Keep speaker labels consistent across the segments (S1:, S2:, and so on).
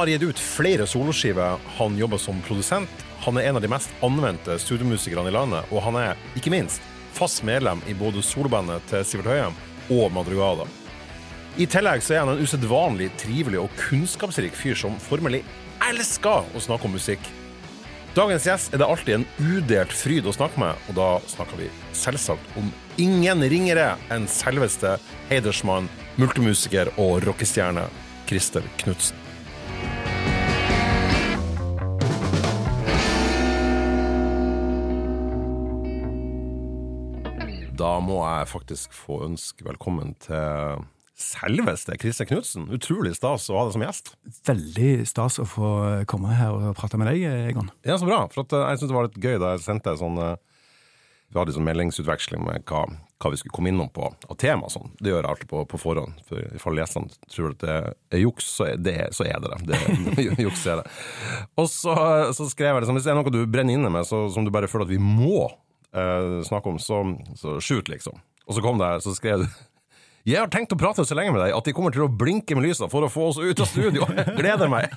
S1: har gitt ut flere soloskiver. Han jobber som produsent. Han er en av de mest anvendte studiomusikerne i landet, og han er ikke minst fast medlem i både solobandet til Sivert Høyem og Madrugada. I tillegg så er han en usedvanlig trivelig og kunnskapsrik fyr som formelig elsker å snakke om musikk. Dagens gjest er det alltid en udelt fryd å snakke med, og da snakker vi selvsagt om ingen ringere enn selveste hedersmann, multimusiker og rockestjerne Christer Knutsen. Da må jeg faktisk få ønske velkommen til selveste Christer Knutsen. Utrolig stas å ha deg som gjest.
S2: Veldig stas å få komme her og prate med deg, Egon.
S1: Ja, så bra. For eh, jeg syns det var litt gøy da jeg sendte sånn eh, Vi hadde sånn meldingsutveksling med hva, hva vi skulle komme innom på av tema. og Sånn. Det gjør jeg alltid på, på forhånd. For Ifall gjestene tror at det er juks, så er det, så er det det. det juks er det. Og så, så skrev jeg det sånn, hvis det er noe du brenner inne med, så, som du bare føler at vi må eh, snakke om, så, så shoot, liksom. Og så kom det, så skrev du jeg har tenkt å prate så lenge med deg at de kommer til å blinke med lysene for å få oss ut av studio. Gleder meg!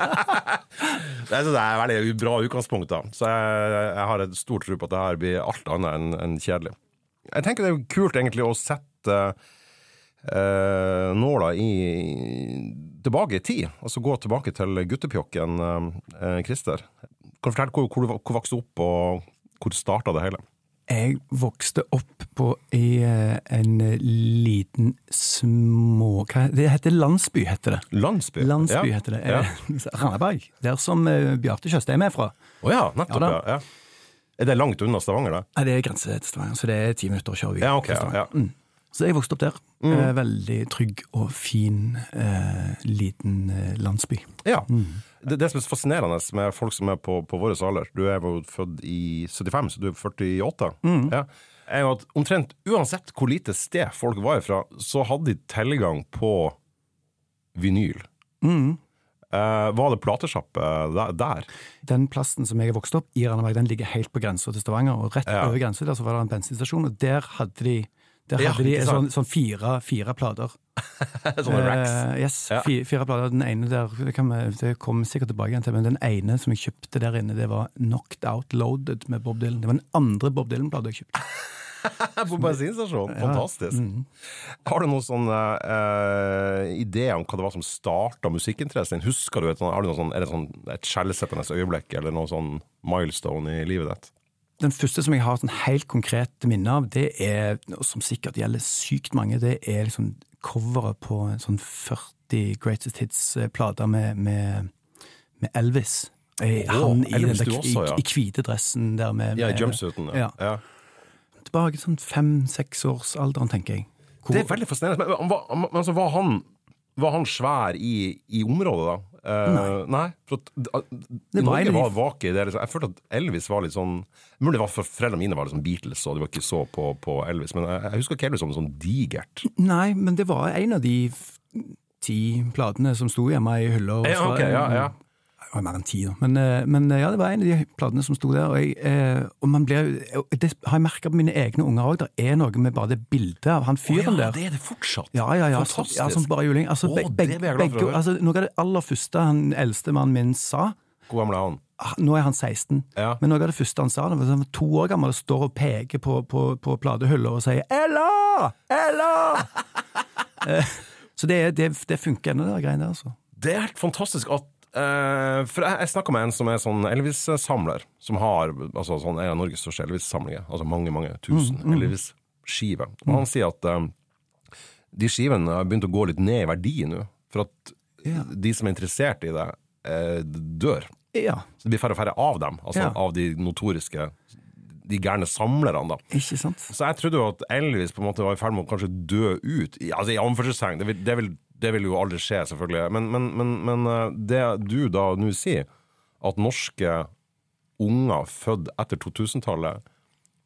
S1: det er et veldig bra utgangspunkt, da. Så jeg, jeg har et stort tro på at det her blir alt annet enn en kjedelig. Jeg tenker det er kult egentlig å sette eh, nåla i tilbake i tid. Altså gå tilbake til guttepjokken eh, Christer. Kan du fortelle hvor, hvor du vokste opp, og hvor starta det hele?
S2: Jeg vokste opp på i eh, en liten små hva, Det heter landsby, heter det.
S1: Landsby?
S2: Landsby
S1: ja.
S2: heter det.
S1: Ja.
S2: Eh, Randaberg. Der som eh, Bjarte Tjøstheim er fra.
S1: Å ja, nettopp.
S2: Ja
S1: Ja. Er det langt unna Stavanger, da?
S2: Nei, det er grense til Stavanger, så det er ti minutter å kjøre
S1: Ja, ok, ja, ja. Mm.
S2: Så jeg vokste opp der. Eh, veldig trygg og fin eh, liten eh, landsby.
S1: Ja. Det, det som er fascinerende med folk som er på, på vår alder Du er jo født i 75, så du er 48. Ja. Er jo at omtrent uansett hvor lite sted folk var ifra, så hadde de tilgang på vinyl. Eh, var det platesjappe der? der?
S2: Den plassen som jeg vokste opp i, Randaberg, den ligger helt på grensa til Stavanger. Og rett
S1: Ja.
S2: over grensa der så var det en bensinstasjon, og der hadde de der
S1: Ja,
S2: hadde de sånn, sånn fire, fire plater.
S1: Sånne racks.
S2: Eh, yes,
S1: Ja.
S2: Fire, fire plater. Den ene der det, kan vi, det kommer sikkert tilbake igjen til, men den ene som jeg kjøpte der inne, det var Knocked Out Loaded med Bob Dylan. Det var den andre Bob Dylan-plata jeg kjøpte.
S1: På bensinstasjonen. Fantastisk. Har du noen sånn uh, idé om hva det var som starta musikkinteressen din? Husker du et, sånn- har du noe sånn, er det sånn et skjellsettende øyeblikk, eller noe sånn milestone i livet ditt?
S2: Den første som jeg har sånn helt konkret minne av, det er, som sikkert gjelder sykt mange, det er liksom coveret på en sånn 40 Greatest Hits-plater med, med, med Elvis. Eh,
S1: Åh,
S2: Han i den
S1: også, ja.
S2: i, i hvite dressen der med,
S1: Ja, i
S2: med
S1: jumpsuiten. Ja.
S2: Ja. Tilbake sånn fem-seksårsalderen, tenker jeg. Hvor-
S1: Det er veldig fascinerende. Men, var, men altså, var, han, var han svær i, i området, da? Eh, nei. For at, uh,
S2: Det var
S1: Norge var, vake i det liksom. Jeg følte at Elvis var litt sånn Mulig det var for foreldrene mine var liksom Beatles, og de var ikke så på, på Elvis. Men jeg, jeg husker ikke Elvis som sånn digert.
S2: Nei, men det var en av de ti platene som sto hjemme i hylla.
S1: Ja,
S2: okay,
S1: ok, ja, ja.
S2: Det var mer enn ti, da. Men, eh, men eh, ja, det var en av de platene som sto der. Og, jeg, eh, og man blir, det har jeg merka på mine egne unger òg. Det er noe med bare det bildet av han fyren der.
S1: det er det fortsatt.
S2: Ja, ja, ja.
S1: Fantastisk.
S2: Ja, som bare juling. Altså,
S1: oh,
S2: begge, begge, altså, noe av det aller første han eldste mannen min sa
S1: Hvor gammel er han?
S2: ah, Nå er han 16,
S1: Ja.
S2: men noe av det første han sa, da han var to år gammel og står og peker på, på, på platehylla og sier 'Ella! Ella!' så det, det, det funker ennå, de greiene der, altså.
S1: Det er helt fantastisk at eh, For jeg, jeg snakka med en som er sånn Elvis-samler, som har altså, sånn, er av Norges største Elvis-samlinger. Altså mange, mange tusen Elvis-skiver. Og han sier at eh, de skivene har begynt å gå litt ned i verdi nå. For at
S2: yeah.
S1: de som er interessert i det, uh, dør.
S2: Ja,
S1: Så det blir færre og færre av dem. Altså
S2: yeah.
S1: av de notoriske De gærne samlerne, da.
S2: ikke sant?
S1: Så jeg trodde jo at Elvis på en måte var i ferd med å kanskje dø ut. Altså i anførselstegn. Det, det, vil- det vil jo aldri skje, selvfølgelig. Men, men, men, men eh, det du da nå sier, at norske unger født etter 2000-tallet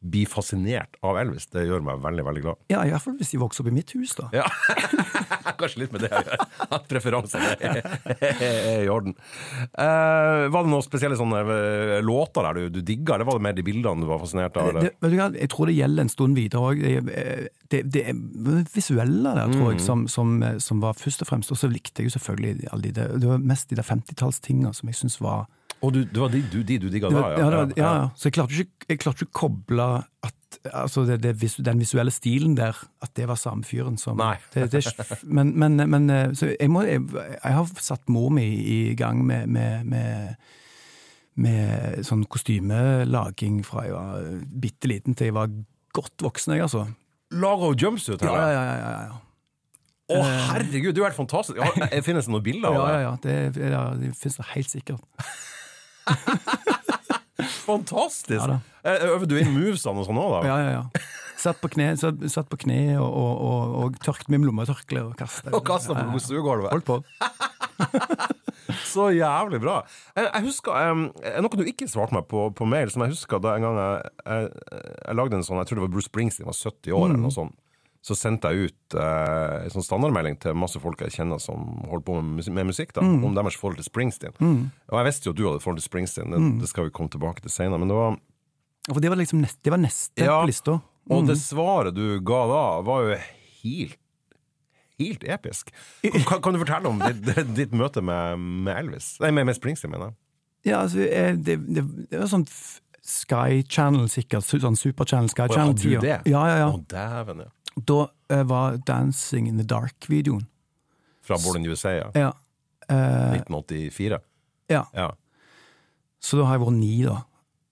S1: blir fascinert av Elvis. Det gjør meg veldig, veldig glad.
S2: Ja, i hvert fall hvis de vokser opp i mitt hus, da.
S1: Ja. Kanskje litt med det å gjøre. At preferansene er, er i orden. Uh, var det noen spesielle sånne eh, låter der du, du digga, eller var det mer de bildene du var fascinert av?
S2: Det, vet du hva, jeg tror det gjelder en stund videre òg. Det, det visuelle der, tror jeg, som, som, som var først og fremst. Og så likte jeg jo selvfølgelig alle de der, Det var mest de der 50-tallstinga som jeg syns var
S1: Og du, det var de du, de du digga da?
S2: ja, ja, ja. Så jeg klarte ikke, jeg klarte ikke å koble at altså det, det, den visuelle stilen der, at det var samme fyren som. Det, men, men, men eh, så jeg, må, jeg, jeg har satt mor mi i gang med, med, med, med sånn kostymelaging fra jeg var bitte liten til jeg var godt voksen, jeg, altså.
S1: Laga hun jumpsuit her?
S2: Ja, ja, ja. ja, ja.
S1: Å, herregud, du er helt fantastisk! Ja, finnes det noen bilder
S2: Ja,
S1: det?
S2: ja,
S1: det?
S2: ja. Det, ja, det finnes det helt sikkert.
S1: Fantastisk!
S2: Ja.
S1: Eh, Øver du inn movesene og sånn òg, da?
S2: Ja, ja, ja. Satt på kne, satt, satt på kne og, og, og, og tørket med lommetørkle og kastet.
S1: Og kasta på stuegulvet?
S2: Holdt på.
S1: Så jævlig bra. Jeg, jeg husker um, Noe du ikke svarte meg på, på mail, som jeg husker da en gang jeg, jeg, jeg lagde en sånn Jeg tror det var Bruce Springsteen var 70 år, eller noe sånt. Så sendte jeg ut eh, en sånn standardmelding til masse folk jeg kjenner som holder på med, mus- med musikk, da, om deres forhold til Springsteen. Og jeg visste jo at du hadde forhold til Springsteen, det, det skal vi komme tilbake til senere. Men det var
S2: For det var liksom neste, det var neste
S1: Ja.
S2: på lista.
S1: Og det svaret du ga da, var jo helt Helt episk. Kan, kan du fortelle om ditt, ditt møte med, med Elvis? Nei, med, med Springsteen, mener jeg.
S2: Ja, altså, eh, det, det, det var sånn Sky Channel, sikkert. Sånn Super Channel, Sky Channel
S1: det?
S2: Ja, ja, ja.
S1: Å, dæven, ja.
S2: Da uh, var Dancing in the Dark-videoen.
S1: Fra Born in USA, ja.
S2: Ja. Uh,
S1: 1984.
S2: ja.
S1: Ja.
S2: Så da har jeg vært ni, da.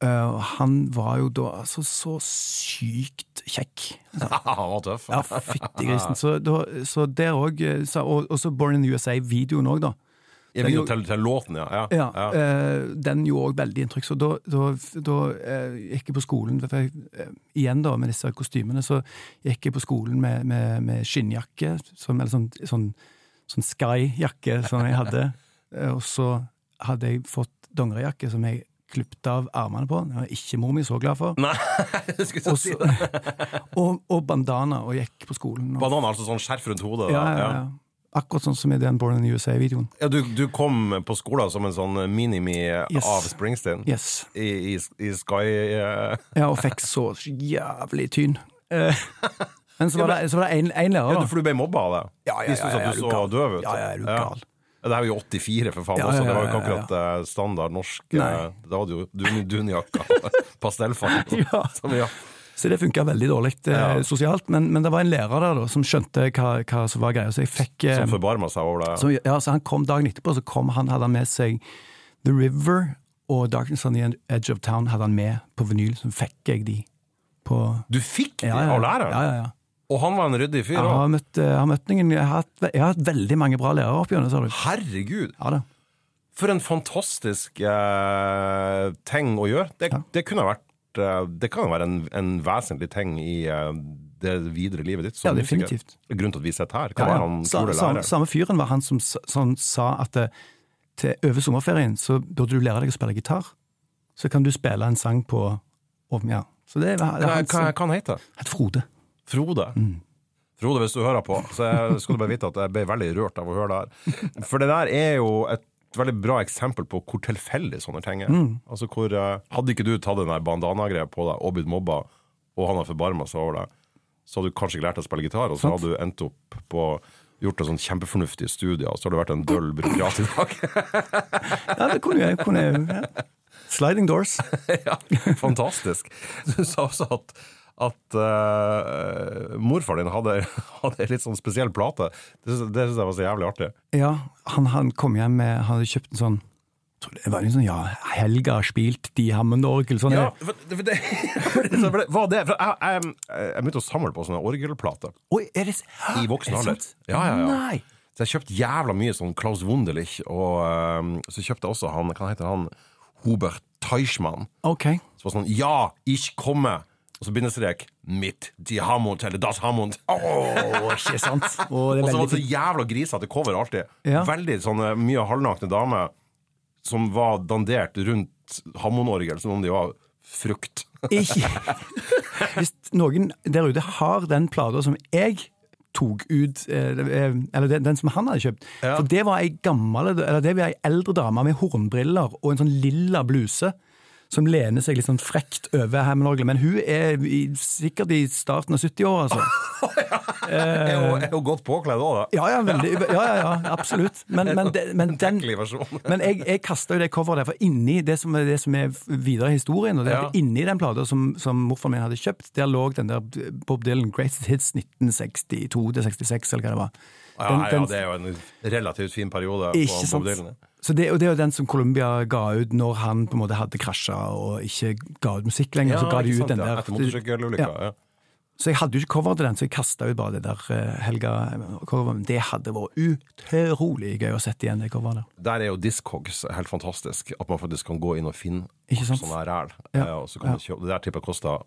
S2: Uh, han var jo da altså så sykt kjekk.
S1: Han var tøff.
S2: Ja, fytti grisen. Så, da, så der òg Og og så Born in the USA-videoen òg, da.
S1: Jeg vil jo til, til låten, ja. ja.
S2: Ja, eh, Den gjorde også veldig inntrykk. Så da, da, da uh, gikk jeg på skolen jeg, uh, Igjen da, med disse kostymene, så gikk jeg på skolen med, med, med skinnjakke, som, eller sånn, sånn, sånn Sky-jakke som jeg hadde. Og så hadde jeg fått dongerijakke som jeg klippet av armene på. Det var ikke mor mi så glad for.
S1: Nei, jeg skulle
S2: Og,
S1: si det.
S2: og, og bandana, og gikk på skolen. Og,
S1: Bandana, altså sånn skjerf rundt hodet?
S2: ja, ja, ja. Akkurat sånn som i den Born in the USA-videoen.
S1: Ja, du, du kom på skolen som en sånn minimi
S2: Yes.
S1: av Springsteen?
S2: Yes.
S1: I, i, i Sky uh...
S2: Ja, og fikk så jævlig tynn. Eh, Men så var det, så var det en, en lærer,
S1: ja. For du ble mobba av det?
S2: Ja, ja, ja, ja, ja,
S1: du så døv ut?
S2: Ja, ja, er du gal?
S1: Ja, Det er jo 84, for faen.
S2: Ja,
S1: også.
S2: ja,
S1: Det var jo ikke
S2: ja, ja, ja.
S1: akkurat eh, standard norsk
S2: Nei.
S1: Da hadde jo dun- dunjakka pastellfarge. Som, ja.
S2: Så det funka veldig dårlig eh,
S1: Ja.
S2: sosialt. Men, men det var en lærer der da, som skjønte hva, hva som var greia. Så jeg fikk eh,
S1: Som forbarma seg over det.
S2: så, ja, så han kom dagen etterpå, så kom han, hadde han med seg The River og Darkness on the Edge of Town hadde han med på vinyl. Så fikk jeg de på
S1: Du fikk de
S2: ja, ja,
S1: av læreren?
S2: Ja, ja, ja.
S1: Og han var en ryddig fyr
S2: Jeg har møtt, eh, jeg har møtt noen jeg har, hatt, jeg har hatt veldig mange bra lærere opp gjennom.
S1: Herregud!
S2: Ja.
S1: For en fantastisk eh, ting å gjøre. Det,
S2: Ja.
S1: det kunne vært Det kan jo være en, en vesentlig ting i eh, det videre livet ditt. som
S2: Ja,
S1: musiker. Grunnen til at vi sitter her. Hva
S2: Ja,
S1: var han
S2: Sa-
S1: kule
S2: samme, samme fyren var han som, som sa at til over sommerferien så burde du lære deg å spille gitar. Så kan du spille en sang på ja. Så det det
S1: Hva,
S2: var han
S1: hva, hva han heter
S2: het Frode.
S1: Frode.
S2: Mm.
S1: Frode, hvis du hører på, så skal du bare vite at jeg ble veldig rørt av å høre det her. For det der er jo et veldig bra eksempel på hvor tilfeldig sånne ting er.
S2: Mm.
S1: Altså hvor, eh, Hadde ikke du tatt den bandana-greia på deg og blitt mobba, og han har forbarma seg over deg, så hadde du kanskje ikke lært deg å spille gitar, og så hadde du endt opp på gjort en sånn kjempefornuftig studie, og så har du vært en døll byråkrat i dag.
S2: Ja, det kunne jeg. Kunne jeg ja. Sliding doors.
S1: ja, fantastisk. Du sa også at, at uh, morfar din hadde, hadde en litt sånn spesiell plate. Det, det syns jeg var så jævlig artig.
S2: Ja, han, han kom hjem med Han hadde kjøpt en sånn Det var sånn, ja, Helga spilt de Hammond-orgel. Sånn,
S1: Ja, for, for det, for det var det. For jeg, jeg, jeg begynte å samle på sånne orgelplater
S2: Oi, er det
S1: i voksen
S2: er
S1: alder. Ja, ja, ja.
S2: Nei!
S1: Så jeg kjøpte jævla mye sånn Klaus Wunderlich, og um, så kjøpte jeg også han Hva heter han? Hubert Teichmann.
S2: Ok.
S1: Så var sånn Ja, ich komme! Og så bindestrek Mitt die Hammond, eller Das Hammond.
S2: Oh, ikke sant?
S1: Og så var det så jævla grisete cover alltid.
S2: Ja.
S1: Veldig sånn eh, mye halvnakne damer som var dandert rundt Hammond-orgel som om de var frukt.
S2: Hvis noen der ute har den plata som jeg tok ut, eh, eller den, den som han hadde kjøpt
S1: Ja.
S2: For det var ei gammel, eller det var ei eldre dame med hornbriller og en sånn lilla bluse. Som lener seg litt sånn frekt over Hammond-orgelet, men hun er i, sikkert i starten av 70-åra, altså.
S1: er, hun, er godt påkledd òg, da.
S2: Ja, ja, veldig, ja, ja, ja absolutt. Men, men, det- men den. Men jeg, jeg kasta jo det coveret der, for inni det som det som er videre i historien, og det er inni den plata som, som morfaren min hadde kjøpt, der lå den der Bob Dylan Greatest Hits 1962-66, eller hva det var.
S1: Ja,
S2: Den-
S1: ja, det er jo en relativt fin periode
S2: Ikke
S1: på? Bob Dylan.
S2: Så det, og det er jo den som Columbia ga ut når han på en måte hadde krasja og ikke ga ut musikk lenger. så ga de ut
S1: sant,
S2: den
S1: ja,
S2: der.
S1: Etter motorsykkelulykka. Ja.
S2: Så jeg hadde jo ikke cover til den, så jeg kasta ut bare det der eh, Helga coveret. Men det hadde vært utrolig gøy å sette igjen det coveret der.
S1: Der er jo Discogs helt fantastisk. At man faktisk kan gå inn og finne sånn ræl.
S2: Ja.
S1: Eh, og så kan man kjøpe, Det der tippet koster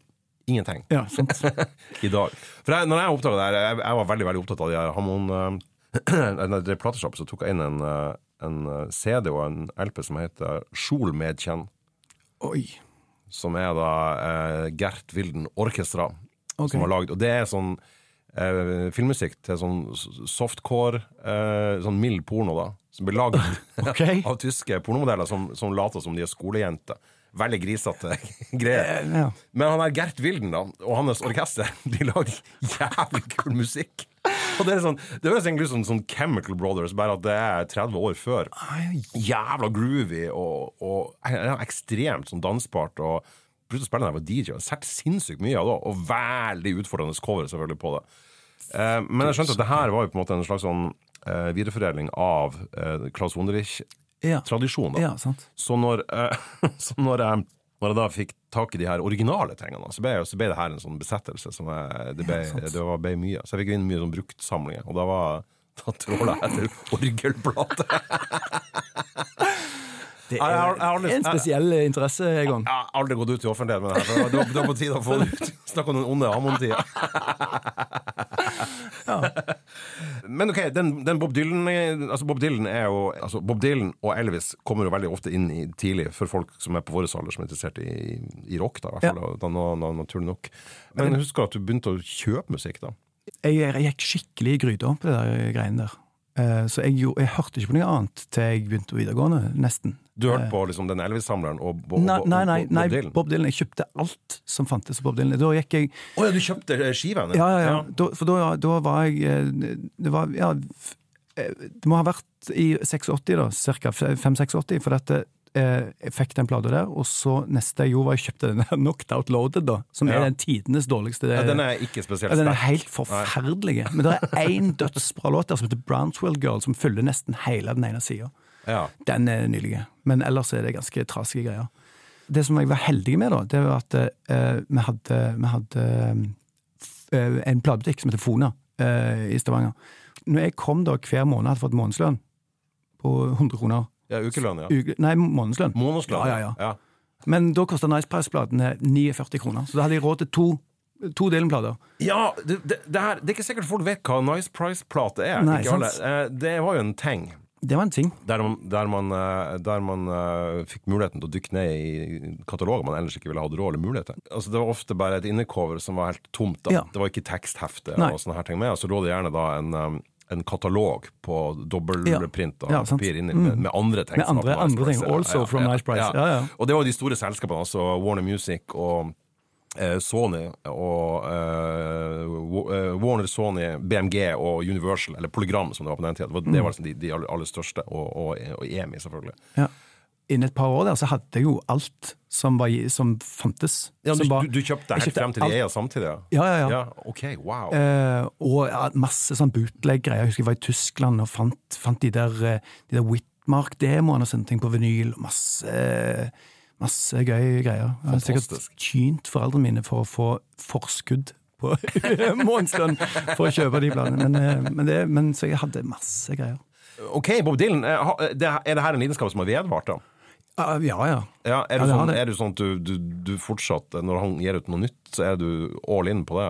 S1: ingenting
S2: Ja, sant.
S1: i dag. For jeg, når jeg oppdaga det her, jeg, jeg var veldig veldig opptatt av de her Hammond uh, Det plateshoppet, så tok jeg inn en, eh, en eh, CD og en LP som heter Sjol Medkjenn.
S2: Oi.
S1: Som er da uh, Gert Wilden Orkestra
S2: okay.
S1: som har lagd. Og det er sånn eh, filmmusikk til sånn softcore, eh, sånn mild porno, da. Som blir lagd
S2: okay.
S1: av tyske pornomodeller som, som later som de er skolejenter. Veldig grisete greier.
S2: Eh, Ja.
S1: Men han er Gert Wilden da, og hans orkester de lager jævlig kul musikk. Og Det er sånn, det høres egentlig ut som sånn Chemical Brothers, bare at det er 30 år før. Jævla groovy og, og ja, ekstremt sånn dansbart. og Begynte å spille den jeg var DJ, og sett sinnssykt mye av det, og veldig utfordrende cover selvfølgelig på det. Eh, men jeg skjønte at det her var jo på en måte en slags sånn eh, videreforedling av eh, Klaus Wunderich-tradisjonen.
S2: Ja.
S1: da.
S2: ja, sant.
S1: Så når, eh, så når, jeg, når jeg da fikk tak i de her originale tingene, så ble, så ble det her en sånn besettelse. Som jeg, det, ble,
S2: Ja,
S1: det var, ble mye. Så jeg fikk inn mye sånn bruktsamlinger, og da var da tråla jeg etter orgelplate.
S2: Det
S1: Jeg har- jeg aldri-
S2: er en spesiell interesse, Egon.
S1: Jeg har aldri gått ut i offentlighet med det her, det var, det var på tide å få det ut. Snakk om den onde Hammond-tida. Men ok, den, den Bob Dylan Altså Bob Dylan er jo altså Bob Dylan og Elvis kommer jo veldig ofte inn i tidlig for folk som er på vår alder, som er interessert i, i rock, da, i hvert fall. ja. Da, nå- nå- naturlig nok. Men husk husker at du begynte å kjøpe musikk, da.
S2: Jeg, jeg gikk skikkelig i gryta på det der greiene der. Eh, Så jeg, jeg hørte ikke på noe annet til jeg begynte på videregående, nesten.
S1: Du hørte på liksom den Elvis-samleren og Bob
S2: Nei, nei, nei,
S1: Bob
S2: nei
S1: Dylan?
S2: Bob Dylan. Jeg kjøpte alt som fantes av Bob Dylan. Da gikk jeg
S1: Å ja, du kjøpte skivene? skiven?
S2: Ja, ja, ja. Da, for da, da var jeg eh, Det var Ja, eh, det må ha vært i 86, da, cirka 5-86, for dette eh, jeg fikk den plata der, og så neste jeg gjorde, var jeg kjøpte den Knocked Out Loaded, da, som
S1: Ja.
S2: er den tidenes dårligste
S1: Ja, den er ikke spesielt
S2: Ja, den er helt forferdelig. Men det er én dødsbra låt der som heter Brownswell Girl, som fyller nesten hele den ene sida.
S1: Ja.
S2: Den er nylig. Men ellers er det ganske trasige greier. Det som jeg var heldig med, da, det var at uh, vi hadde, vi hadde eh, en platebutikk som heter Fona uh, i Stavanger. Når jeg kom da hver måned, hadde fått månedslønn på 100 kroner.
S1: ja ukelønn, ja.
S2: Uke, nei, månedslønn.
S1: Månedslønn.
S2: Ja, ja, ja.
S1: ja.
S2: Men da kosta Nice Price-platene 49 kroner, så da hadde jeg råd til to, to Dylan-plater.
S1: Ja, det, det, det, her, det er ikke sikkert folk vet hva Nice Price-plate er.
S2: Nei,
S1: Det var jo en ting
S2: Det var en ting.
S1: der man, der man, eh, der man uh, fikk muligheten til å dykke ned i kataloger man ellers ikke ville hatt råd eller mulighet til. Altså, det var ofte bare et innecover som var helt tomt. Da.
S2: Ja.
S1: Det var ikke teksthefte
S2: Nei.
S1: og sånne her ting med, og så lå det gjerne da en, um, en katalog på dobbeltprint av
S2: Ja,
S1: papir inni, med, med andre ting.
S2: Med andre- andre ting.
S1: også ja.
S2: ja, from Nice Price. Ja, ja.
S1: Og det var de store selskapene, altså Warner Music og Sony og uh, eh, Warner, Sony, BMG og Universal, eller Polygram som det var på den tida. Det var,
S2: Mm.
S1: det var liksom de, de aller, største, og, og, og EMI, selvfølgelig.
S2: Ja. Innen et par år der så hadde jeg jo alt som, var, som fantes.
S1: Ja, du,
S2: var-
S1: du, kjøpte helt
S2: kjøpte
S1: frem til de eier samtidig? Ja.
S2: Ja, ja, ja.
S1: ok, wow.
S2: Uh, og masse sånn bootleg-greier. Jeg husker jeg var i Tyskland og fant, fant de der, eh, de der Whitmark-demoene og sånne ting på vinyl. Masse, masse gøye greier. Jeg har sikkert tynt foreldrene mine for å få forskudd på månedslønn for å kjøpe de bladene. Men, eh, men, det, men så jeg hadde masse greier.
S1: Ok, Bob Dylan, eh, er det her en lidenskap som har vedvart? da?
S2: Ja, ja.
S1: Ja, er, du
S2: det
S1: sånn, er du sånn at du, du, du fortsatt, når han gir ut noe nytt, så er du all in på det?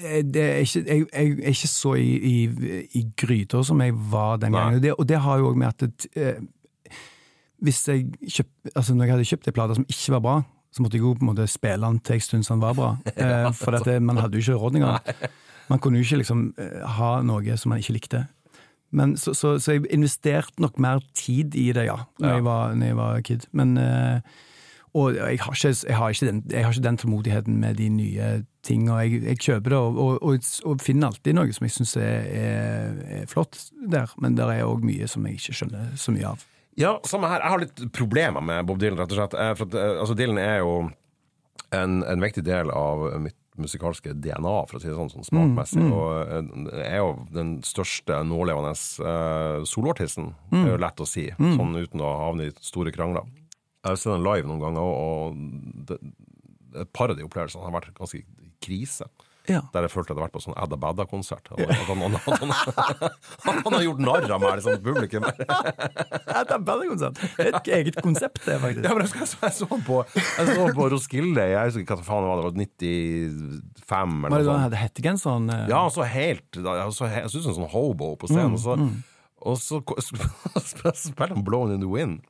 S2: Eh, Det er ikke, jeg, jeg er ikke så i, i, i gryter som jeg var den gangen. Det, og det har jo òg med at det, eh, Hvis jeg kjøpt, altså Når jeg hadde kjøpt en plate som ikke var bra, så måtte jeg jo på en måte spille den til jeg syntes den var bra. Eh, for at det, man hadde jo ikke råd engang. Man kunne jo ikke liksom eh, ha noe som man ikke likte. Men så, så, så jeg investerte nok mer tid i det, ja, når,
S1: Ja.
S2: Jeg, var, når jeg var kid. Men eh, Og jeg har, ikke, jeg, har ikke den, jeg har ikke den tålmodigheten med de nye tingene. Jeg, jeg kjøper det og, og, og, og finner alltid noe som jeg syns er, er, er flott der, men det er òg mye som jeg ikke skjønner så mye av.
S1: Ja, samme her. Jeg har litt problemer med Bob Dylan, rett og slett. Eh, For at, eh, altså, Dylan er jo en, en viktig del av mitt musikalske DNA, for å si det sånn, sånn smakmessig. Og eh, er jo den største nålevende uh, soloartisten. Det er jo lett å si, sånn uten å havne i store krangler. Jeg har sett den live noen ganger, og og det, et par av de opplevelsene har vært ganske krise.
S2: Ja.
S1: Der jeg følte at jeg hadde vært på sånn Adda Badda-konsert. At han, han, han, han, har gjort narr av meg, liksom, publikum.
S2: Adda det er bare konsert. Det er et eget konsept, det, faktisk.
S1: Ja, men jeg, husker jeg, så, så på, jeg så på Roskilde, jeg husker ikke hva faen det var, det var 95
S2: Var
S1: eller noe
S2: han
S1: sånt.
S2: hadde hettegenseren? eh?
S1: Ja, han så helt Jeg så, så som en sånn hobo på scenen. og så, og så spiller han Blown in the Wind'.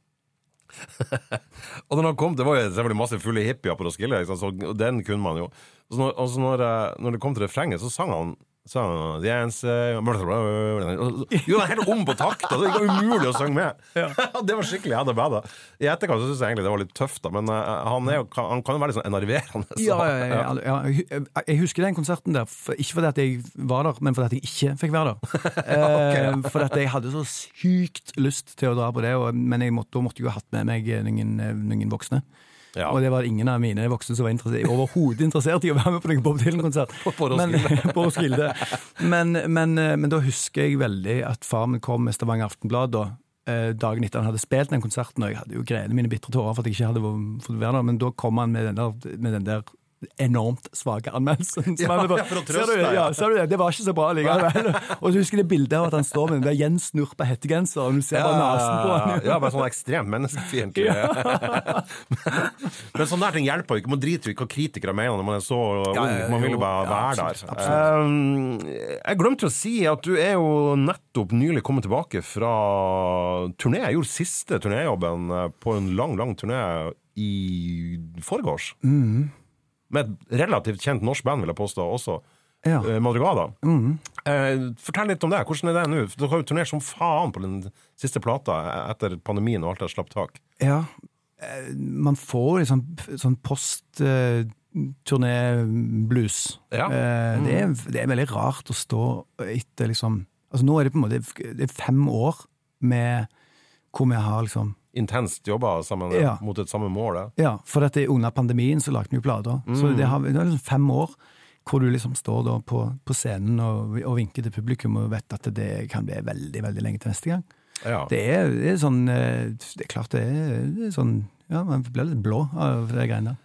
S1: og når han kom, Det var jo selvfølgelig masse fulle hippier på Roskilde, og den kunne man jo. Og så når, og så når, eh, når det kom til refrenget, så sang han sang han, answer Jo, det er helt om på takt, og det var umulig å synge med. det var skikkelig hadde bad. I etterkant så syns jeg egentlig det var litt tøft, da, men eh, han, jo, han kan jo være litt sånn enerverende. så-
S2: Ja, ja, ja. Jeg- husker den konserten der, ikke fordi at jeg var der, men fordi at jeg ikke fikk være der. okay. fordi at jeg hadde så sykt lyst til å dra på det, men jeg måtte, måtte jo ha hatt med meg noen, eh, noen voksne.
S1: Ja.
S2: Og det var ingen av mine voksne som var interessert, overhodet interessert i å være med på noen Bob Dylan-konsert.
S1: På Roskilde.
S2: Men, men, eh, men da husker jeg veldig at far min kom med Stavanger Aftenblad da, eh, dagen etter han hadde spilt den konserten, og jeg hadde jo greiene mine bitre tårer for at jeg ikke hadde fått være der, men da kom han med den der, med den der enormt svake anmeldelsen.
S1: Ja,
S2: bare,
S1: ja, for å trøste deg,
S2: ja,
S1: ja.
S2: ser du det? Det var ikke så bra likevel. Og så husker det bildet av at han står med den der gjensnurpa hettegenser, og du ser bare nesen på han.
S1: Ja, bare sånn ekstremt menneskefiendtlig. Men sånne der ting hjelper jo ikke. Man driter jo ikke hva kritikere mener når man er så ung.
S2: Ja, ja,
S1: Man vil jo bare
S2: ja,
S1: være
S2: absolutt,
S1: der. Um, jeg glemte å si at du er jo nettopp nylig kommet tilbake fra turné. Jeg gjorde siste turnéjobben eh, på en lang, lang turné i forgårs.
S2: Mm.
S1: Med et relativt kjent norsk band, vil jeg påstå, også.
S2: Ja.
S1: eh, Madrugada.
S2: Mm.
S1: Eh, fortell litt om det. Hvordan er det nå? Dere har jo turnert som faen på den siste plata etter pandemien og alt det slapp tak.
S2: Ja, eh, man får liksom sånn post-turné-blues.
S1: Ja.
S2: Eh, Det, det er veldig rart å stå etter liksom Altså Nå er det på en måte det er fem år med hvor vi har liksom
S1: Intenst jobba sammen
S2: Ja.
S1: mot et samme mål. Ja.
S2: Ja, for dette under pandemien så lagde vi jo plater. Så det, har, det er liksom fem år hvor du liksom står da på, på scenen og, og vinker til publikum og vet at det kan bli veldig, veldig lenge til neste gang.
S1: Ja.
S2: Det er, det er sånn eh, Det er klart det er, det er sånn Ja, man blir litt blå av de greiene der.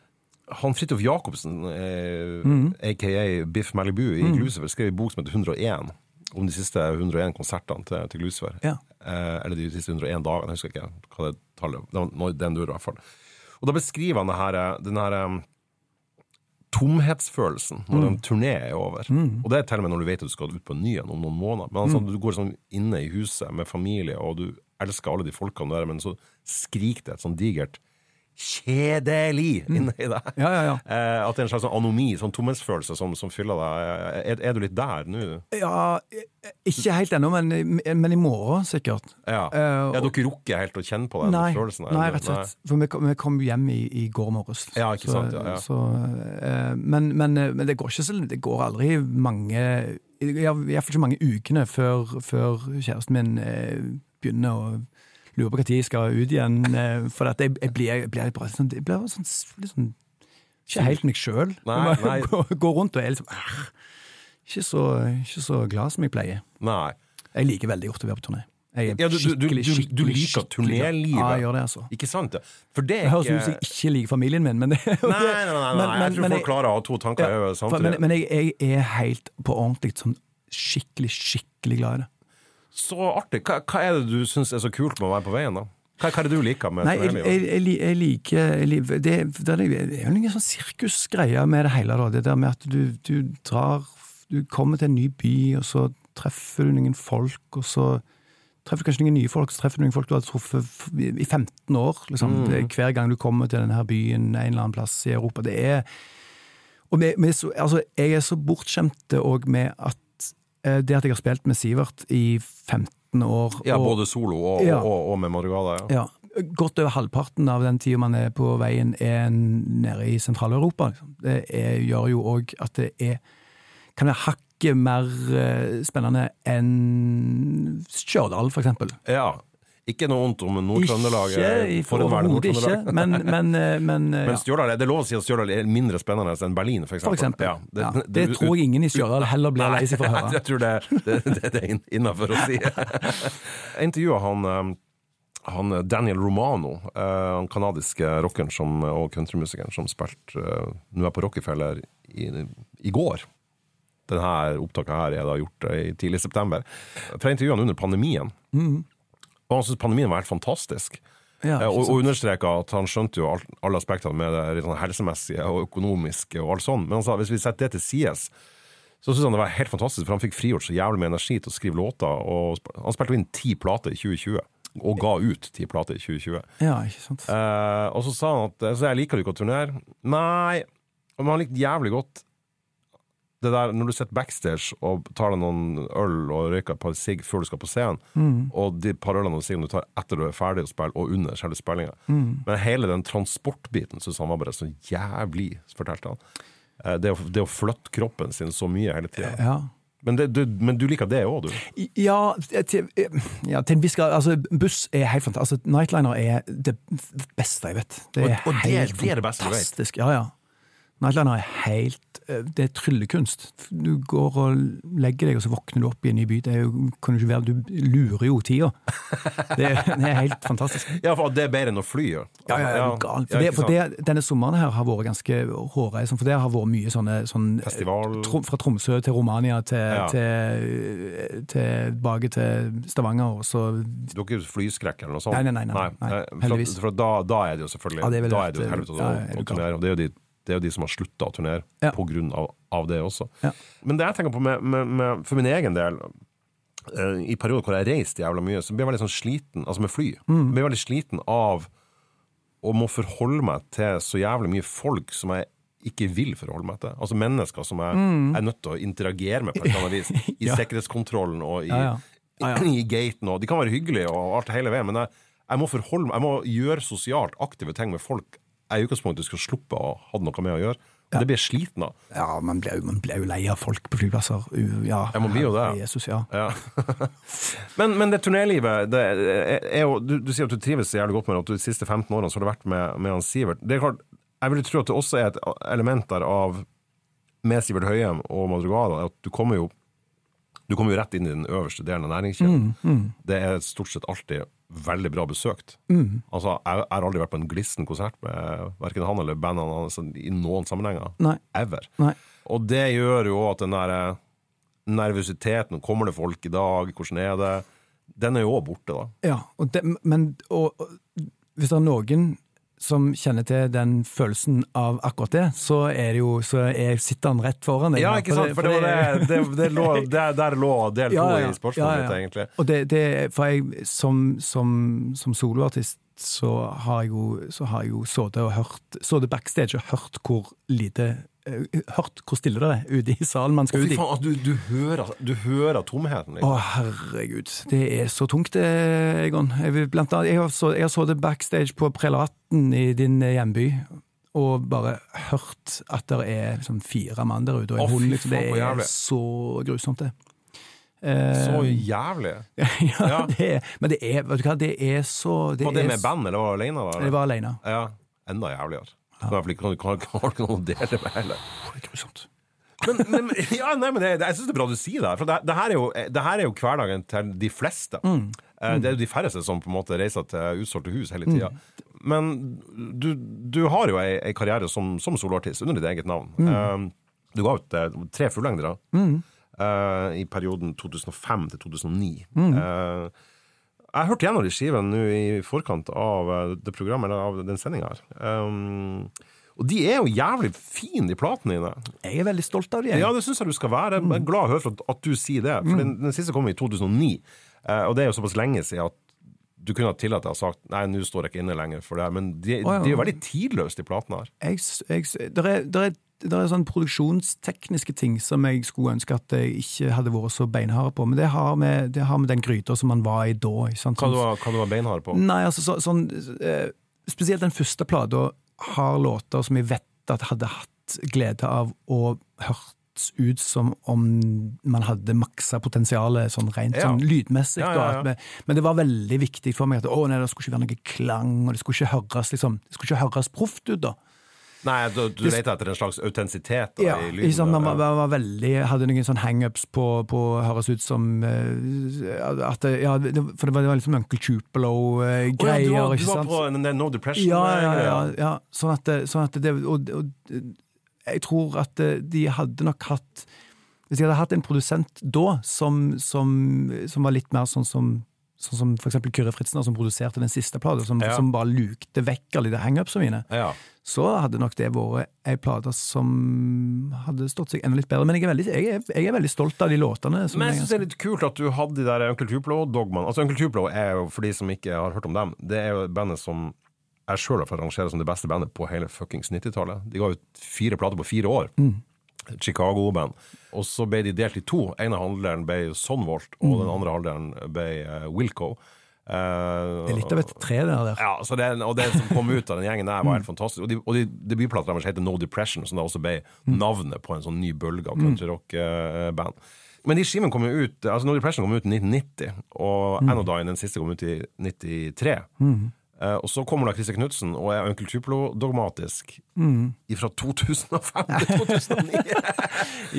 S1: Han Fridtjof Jacobsen, eh,
S2: Mm.
S1: aka Biff Malibu i Glucifer, skrev en bok som heter 101, om de siste 101 konsertene til, til Glucifer.
S2: Ja.
S1: Eh, eller de siste 101 dagene, jeg husker ikke hva det tallet Det var den duren, i hvert fall. Og da beskriver han denne, eh, den her eh, tomhetsfølelsen når en turné er over. Og det er til og med når du vet at du skal ut på en ny en om noen måneder. Men altså, Du går sånn inne i huset med familie, og du elsker alle de folkene der, men så skriker det et sånn digert 'kjedelig' inni deg.
S2: Ja, ja, ja.
S1: Eh, at det er en slags sånn anomi, sånn tomhetsfølelse som, som fyller deg. Er, er du litt der nå?
S2: Ja, eh, ikke helt ennå, men, men i morgen sikkert.
S1: Ja.
S2: Eh,
S1: ja, dere rukker helt å kjenne på den
S2: Nei,
S1: følelsen?
S2: nei, rett og slett. For vi kom, vi kom hjem i, i går morges.
S1: Ja, ikke
S2: så,
S1: sant, ja, ja.
S2: Så, eh, men, men, eh, men det går ikke så Det går aldri mange Iallfall ikke mange ukene før, før kjæresten min eh, begynner å lure på når jeg skal ut igjen. Eh, for at jeg, jeg blir, blir bare sånn, jeg blir sånn, litt sånn Ikke helt meg sjøl. Går rundt og er liksom ikke, så, ikke så glad som jeg pleier.
S1: Nei.
S2: Jeg liker veldig godt å være på turné. Jeg
S1: Ja, du, du, du, du, liker turnélivet?
S2: Ja, jeg gjør det, altså.
S1: Ikke sant? For det
S2: Det høres ut som jeg ikke liker familien min, men det
S1: Nei, nei, nei, nei,
S2: men-
S1: jeg tror
S2: men-
S1: folk klarer å ha to tanker
S2: Ja,
S1: samtidig.
S2: Men, men jeg, jeg er helt på ordentlig sånn skikkelig, skikkelig glad i det.
S1: Så artig. Hva, hva er det du syns er så kult med å være på veien, da? Hva, hva er det du liker med
S2: Nei, jeg, jeg, jeg, jeg liker det, det, det er jo noen sånn sirkusgreie med det hele. Da. Det der med at du, du drar Du kommer til en ny by, og så treffer du noen folk, og så treffer du kanskje noen nye folk, så treffer du noen folk du har truffet i 15 år. Liksom.
S1: Mm.
S2: Er hver gang du kommer til denne byen en eller annen plass i Europa. Det er Og med, så, altså, jeg er så bortskjemte òg med at det at jeg har spilt med Sivert i 15 år
S1: Ja,
S2: og-
S1: både solo og,
S2: Ja.
S1: og, og med Madrugada. Ja.
S2: ja, Godt over halvparten av den tida man er på veien, er nede i Sentral-Europa. Liksom. Det er, gjør jo òg at det er kan være hakket mer eh, spennende enn Stjørdal, for eksempel.
S1: ja. Ikke noe vondt om Nord-Trøndelag. Eh,
S2: overhodet ikke, men, men, eh, men, ja.
S1: Men
S2: ja,
S1: Stjørdal, er det lov å si at Stjørdal er mindre spennende enn Berlin, for eksempel?
S2: for eksempel.
S1: Ja,
S2: Ja, det, tror jeg ingen i Stjørdal heller blir lei seg for å høre.
S1: Jeg tror det, det, det, det er innafor å si. Jeg intervjua han, eh, han Daniel Romano, eh, han kanadiske rockeren som, og countrymusikeren som spilte Nå er på Rockefeller i, i går. Denne opptaket her er da gjort eh, i tidlig september. Intervjua han under pandemien,
S2: Mm.
S1: Og han syntes pandemien var helt fantastisk.
S2: Ja,
S1: Eh, og, og understreka at han skjønte jo all- alle aspektene med det sånn helsemessige og økonomiske og alt sånt. Men han sa hvis vi setter det til sides, så syntes han det var helt fantastisk, for han fikk frigjort så jævlig med energi til å skrive låter. Og han spilte inn ti plater i 2020, og ga ut ti plater i 2020.
S2: Ja, ikke sant.
S1: Eh, og så sa han at Så jeg liker du ikke å turnere. Nei, men han likte jævlig godt det der når du sitter backstage og tar deg noen øl og røyker et par sigg før du skal på scenen, og de par ølene og siggene du tar etter du er ferdig å spille, og under selve spillinga. Men hele den transportbiten syns han var bare så jævlig, fortalte han. Eh, Det å, det å flytte kroppen sin så mye hele tida.
S2: Ja.
S1: Men, det- du, men du liker det òg, du?
S2: Ja, til, ja, til en viss grad. Altså, buss er helt fantastisk. Altså, Nightliner er det beste jeg vet. Det er
S1: Og- og
S2: helt
S1: det er
S2: fantastisk. Ja, ja. Nightliner er helt eh, Det er tryllekunst. Du går og legger deg, og så våkner du opp i en ny by. Det er jo, kan jo ikke være, du lurer jo tida. Det, det er helt fantastisk.
S1: Ja, for det er bedre enn å fly, ja.
S2: Ja, ja, ja. For,
S1: Ja,
S2: det, for det, denne sommeren her har vært ganske hårreisende, for det har vært mye sånne sånn,
S1: Festival.
S2: Tro, Fra Tromsø til Romania til,
S1: Ja.
S2: til, tilbake til Stavanger, og så
S1: Du har ikke flyskrekk eller noe sånt?
S2: Nei, nei, nei, nei, nei,
S1: nei.
S2: heldigvis.
S1: For, for da, da er det jo selvfølgelig
S2: Ja, det er vel
S1: Da er det jo helvete å,
S2: er
S1: turnere. Og det er jo de, det er jo de som har slutta å turnere
S2: Ja.
S1: på grunn av, av det også.
S2: Ja.
S1: Men det jeg tenker på med, med, med, for min egen del uh, I perioder hvor jeg reiste jævla mye, så ble jeg veldig sånn sliten Altså med fly.
S2: Mm.
S1: Jeg veldig sliten av å må forholde meg til så jævlig mye folk som jeg ikke vil forholde meg til. Altså mennesker som jeg er nødt til å interagere med på et eller annet vis. I
S2: Mm. Ja.
S1: sikkerhetskontrollen og i.
S2: Ja, ja.
S1: i gaten. Og de kan være hyggelige og alt hele veien, men jeg, jeg må forholde Jeg må gjøre sosialt aktive ting med folk jeg i utgangspunktet skulle sluppe å ha noe med å gjøre. Ja. Det blir jeg sliten av.
S2: Ja, man blir, man blir jo lei av folk på flyplasser. Ja,
S1: Ja, man blir jo det.
S2: Jesus, ja.
S1: Ja. men, men det turnélivet det er, jo, du, du sier at du trives så jævlig godt med det, at du de siste 15 årene så har du vært med, med han Sivert. Det er klart, Jeg vil tro at det også er et element der av med Sivert Høyem og Madrugada at du kommer jo du kommer jo rett inn i den øverste delen av næringskjeden. Det er stort sett alltid veldig bra besøkt. Altså, Jeg jeg har aldri vært på en glissen konsert med verken han eller bandene hans i noen sammenhenger.
S2: Nei.
S1: Ever.
S2: Nei.
S1: Og det gjør jo at den der eh, nervøsiteten Kommer det folk i dag? Hvordan er det? Den er jo òg borte, da.
S2: Ja, og det, men og, og, hvis det er noen som kjenner til den følelsen av akkurat det, så er det jo så er, sitter han rett foran deg.
S1: Ja, ikke sant? For det var det, det, det lå, der, lå del to
S2: Ja, ja,
S1: i spørsmålet
S2: ja,
S1: mitt, egentlig.
S2: Og det, det For jeg, som, som, som soloartist, så har jeg jo, så har jeg jo sittet og hørt Sittet backstage og hørt hvor lite Hørt hvor stille det er ute i salen man skal ut i.
S1: faen, du, du, hører, du hører tomheten,
S2: Å,
S1: liksom.
S2: herregud. Det er så tungt, det, Egon. Jeg, blant annet, jeg har så- jeg har sittet backstage på Prelaten i din eh, hjemby. Og bare hørt at det er liksom fire mann der ute, og en hund. Liksom. Det er så grusomt, det. Eh,
S1: Så jævlig.
S2: ja. Det er, men det er, vet du hva, det er så det
S1: Var det
S2: er
S1: med band, eller var det alene?
S2: Så- Jeg var alene.
S1: Ja, enda jævligere. Du kan, kan, kan, kan, ikke noe å dele med heller.
S2: Det er grusomt.
S1: Men, men, ja, nei, men det, jeg syns det er bra du sier det. For det, det, her er jo, det her er jo hverdagen til de fleste.
S2: Mm.
S1: Mm. Det er jo de færreste som på en måte reiser til utsolgte hus hele tida.
S2: Mm.
S1: Men du, du har jo ei, ei karriere som, som soloartist under ditt eget navn. Eh, Du ga ut eh, tre fullengdere uh, i perioden 2005 til 2009.
S2: Mm.
S1: Eh, jeg hørte gjennom de skivene nå i forkant av eh, det programmet, eller av den sendinga her. Um, og de er jo jævlig fine, de platene dine.
S2: Jeg er veldig stolt av dem.
S1: Ja, det syns jeg du skal være. Jeg er glad å for at, at du sier det. For den, den siste kom i 2009. uh, og det er jo såpass lenge siden at du kunne ha tillatt deg å sagt nei, nå står jeg ikke inne lenger for det men de,
S2: oh, ja.
S1: de er jo veldig tidløse, de platene her.
S2: jeg, jeg, der er, der er, der er sånn produksjonstekniske ting som jeg skulle ønske at jeg ikke hadde vært så beinhard på, men det har med, det har med den gryta som man var i da.
S1: Hva du var, hva du var beinhard på?
S2: Nei, altså så, sånn eh, Spesielt den første plata har låter som jeg vet at hadde hatt glede av å hørt ut som om man hadde maksa potensialet sånn rent
S1: Ja.
S2: sånn lydmessig.
S1: Ja, ja,
S2: at Men det var veldig viktig for meg at å nei, det skulle ikke være noe klang, og det skulle ikke høres liksom, det skulle ikke høres proft ut. da.
S1: Nei, du, du leter etter en slags autentisitet
S2: Ja,
S1: i lyden.
S2: sant, man
S1: man,
S2: var veldig, hadde noen sånn hangups på, på høres ut som uh, at ja, det, For det var, det var liksom Uncle
S1: Chupelo-greier.
S2: Uh,
S1: oh, ja, du
S2: du
S1: var på en, No Depression?
S2: Ja, ja, ja. Sånn at, sånn at det og, og jeg tror at eh, de hadde nok hatt Hvis de hadde hatt en produsent da som, som, som var litt mer sånn som Sånn som eksempel Kyrre Fritzner, som produserte den siste plata, som,
S1: Ja.
S2: som bare lukte vekk alle de hangupsene mine.
S1: Ja.
S2: Så hadde nok det vært ei plate som hadde stått seg enda litt bedre. Men jeg er veldig, jeg er, jeg er veldig stolt av de låtene. Som
S1: Men jeg syns det er litt kult at du hadde de der Uncle Tuplo-dogmaene. Altså, Uncle Tuplo er jo, for de som ikke har hørt om dem, det er jo bandet som jeg sjøl har fått rangere som det beste bandet på hele fuckings 90-tallet. De ga ut fire plater på fire år. Chicago-band. Og så ble de delt i to. ene handleren ble Sonvolt, og den andre handleren ble eh, Wilco. Eh,
S2: det er litt av et tre der. der.
S1: ja, så det, og det som kom ut av den gjengen der, var helt fantastisk. Og, de, og de, debutplata deres heter No Depression, som da også ble navnet på en sånn ny bølge av countryrock-band. Men de skivene kom jo ut Altså No Depression kom ut i 1990, og Anodyne, den siste, kom ut i 93. Eh, og så kommer da Christer Knutsen og er Onkel Tuplo-dogmatisk fra 2005 til 2009.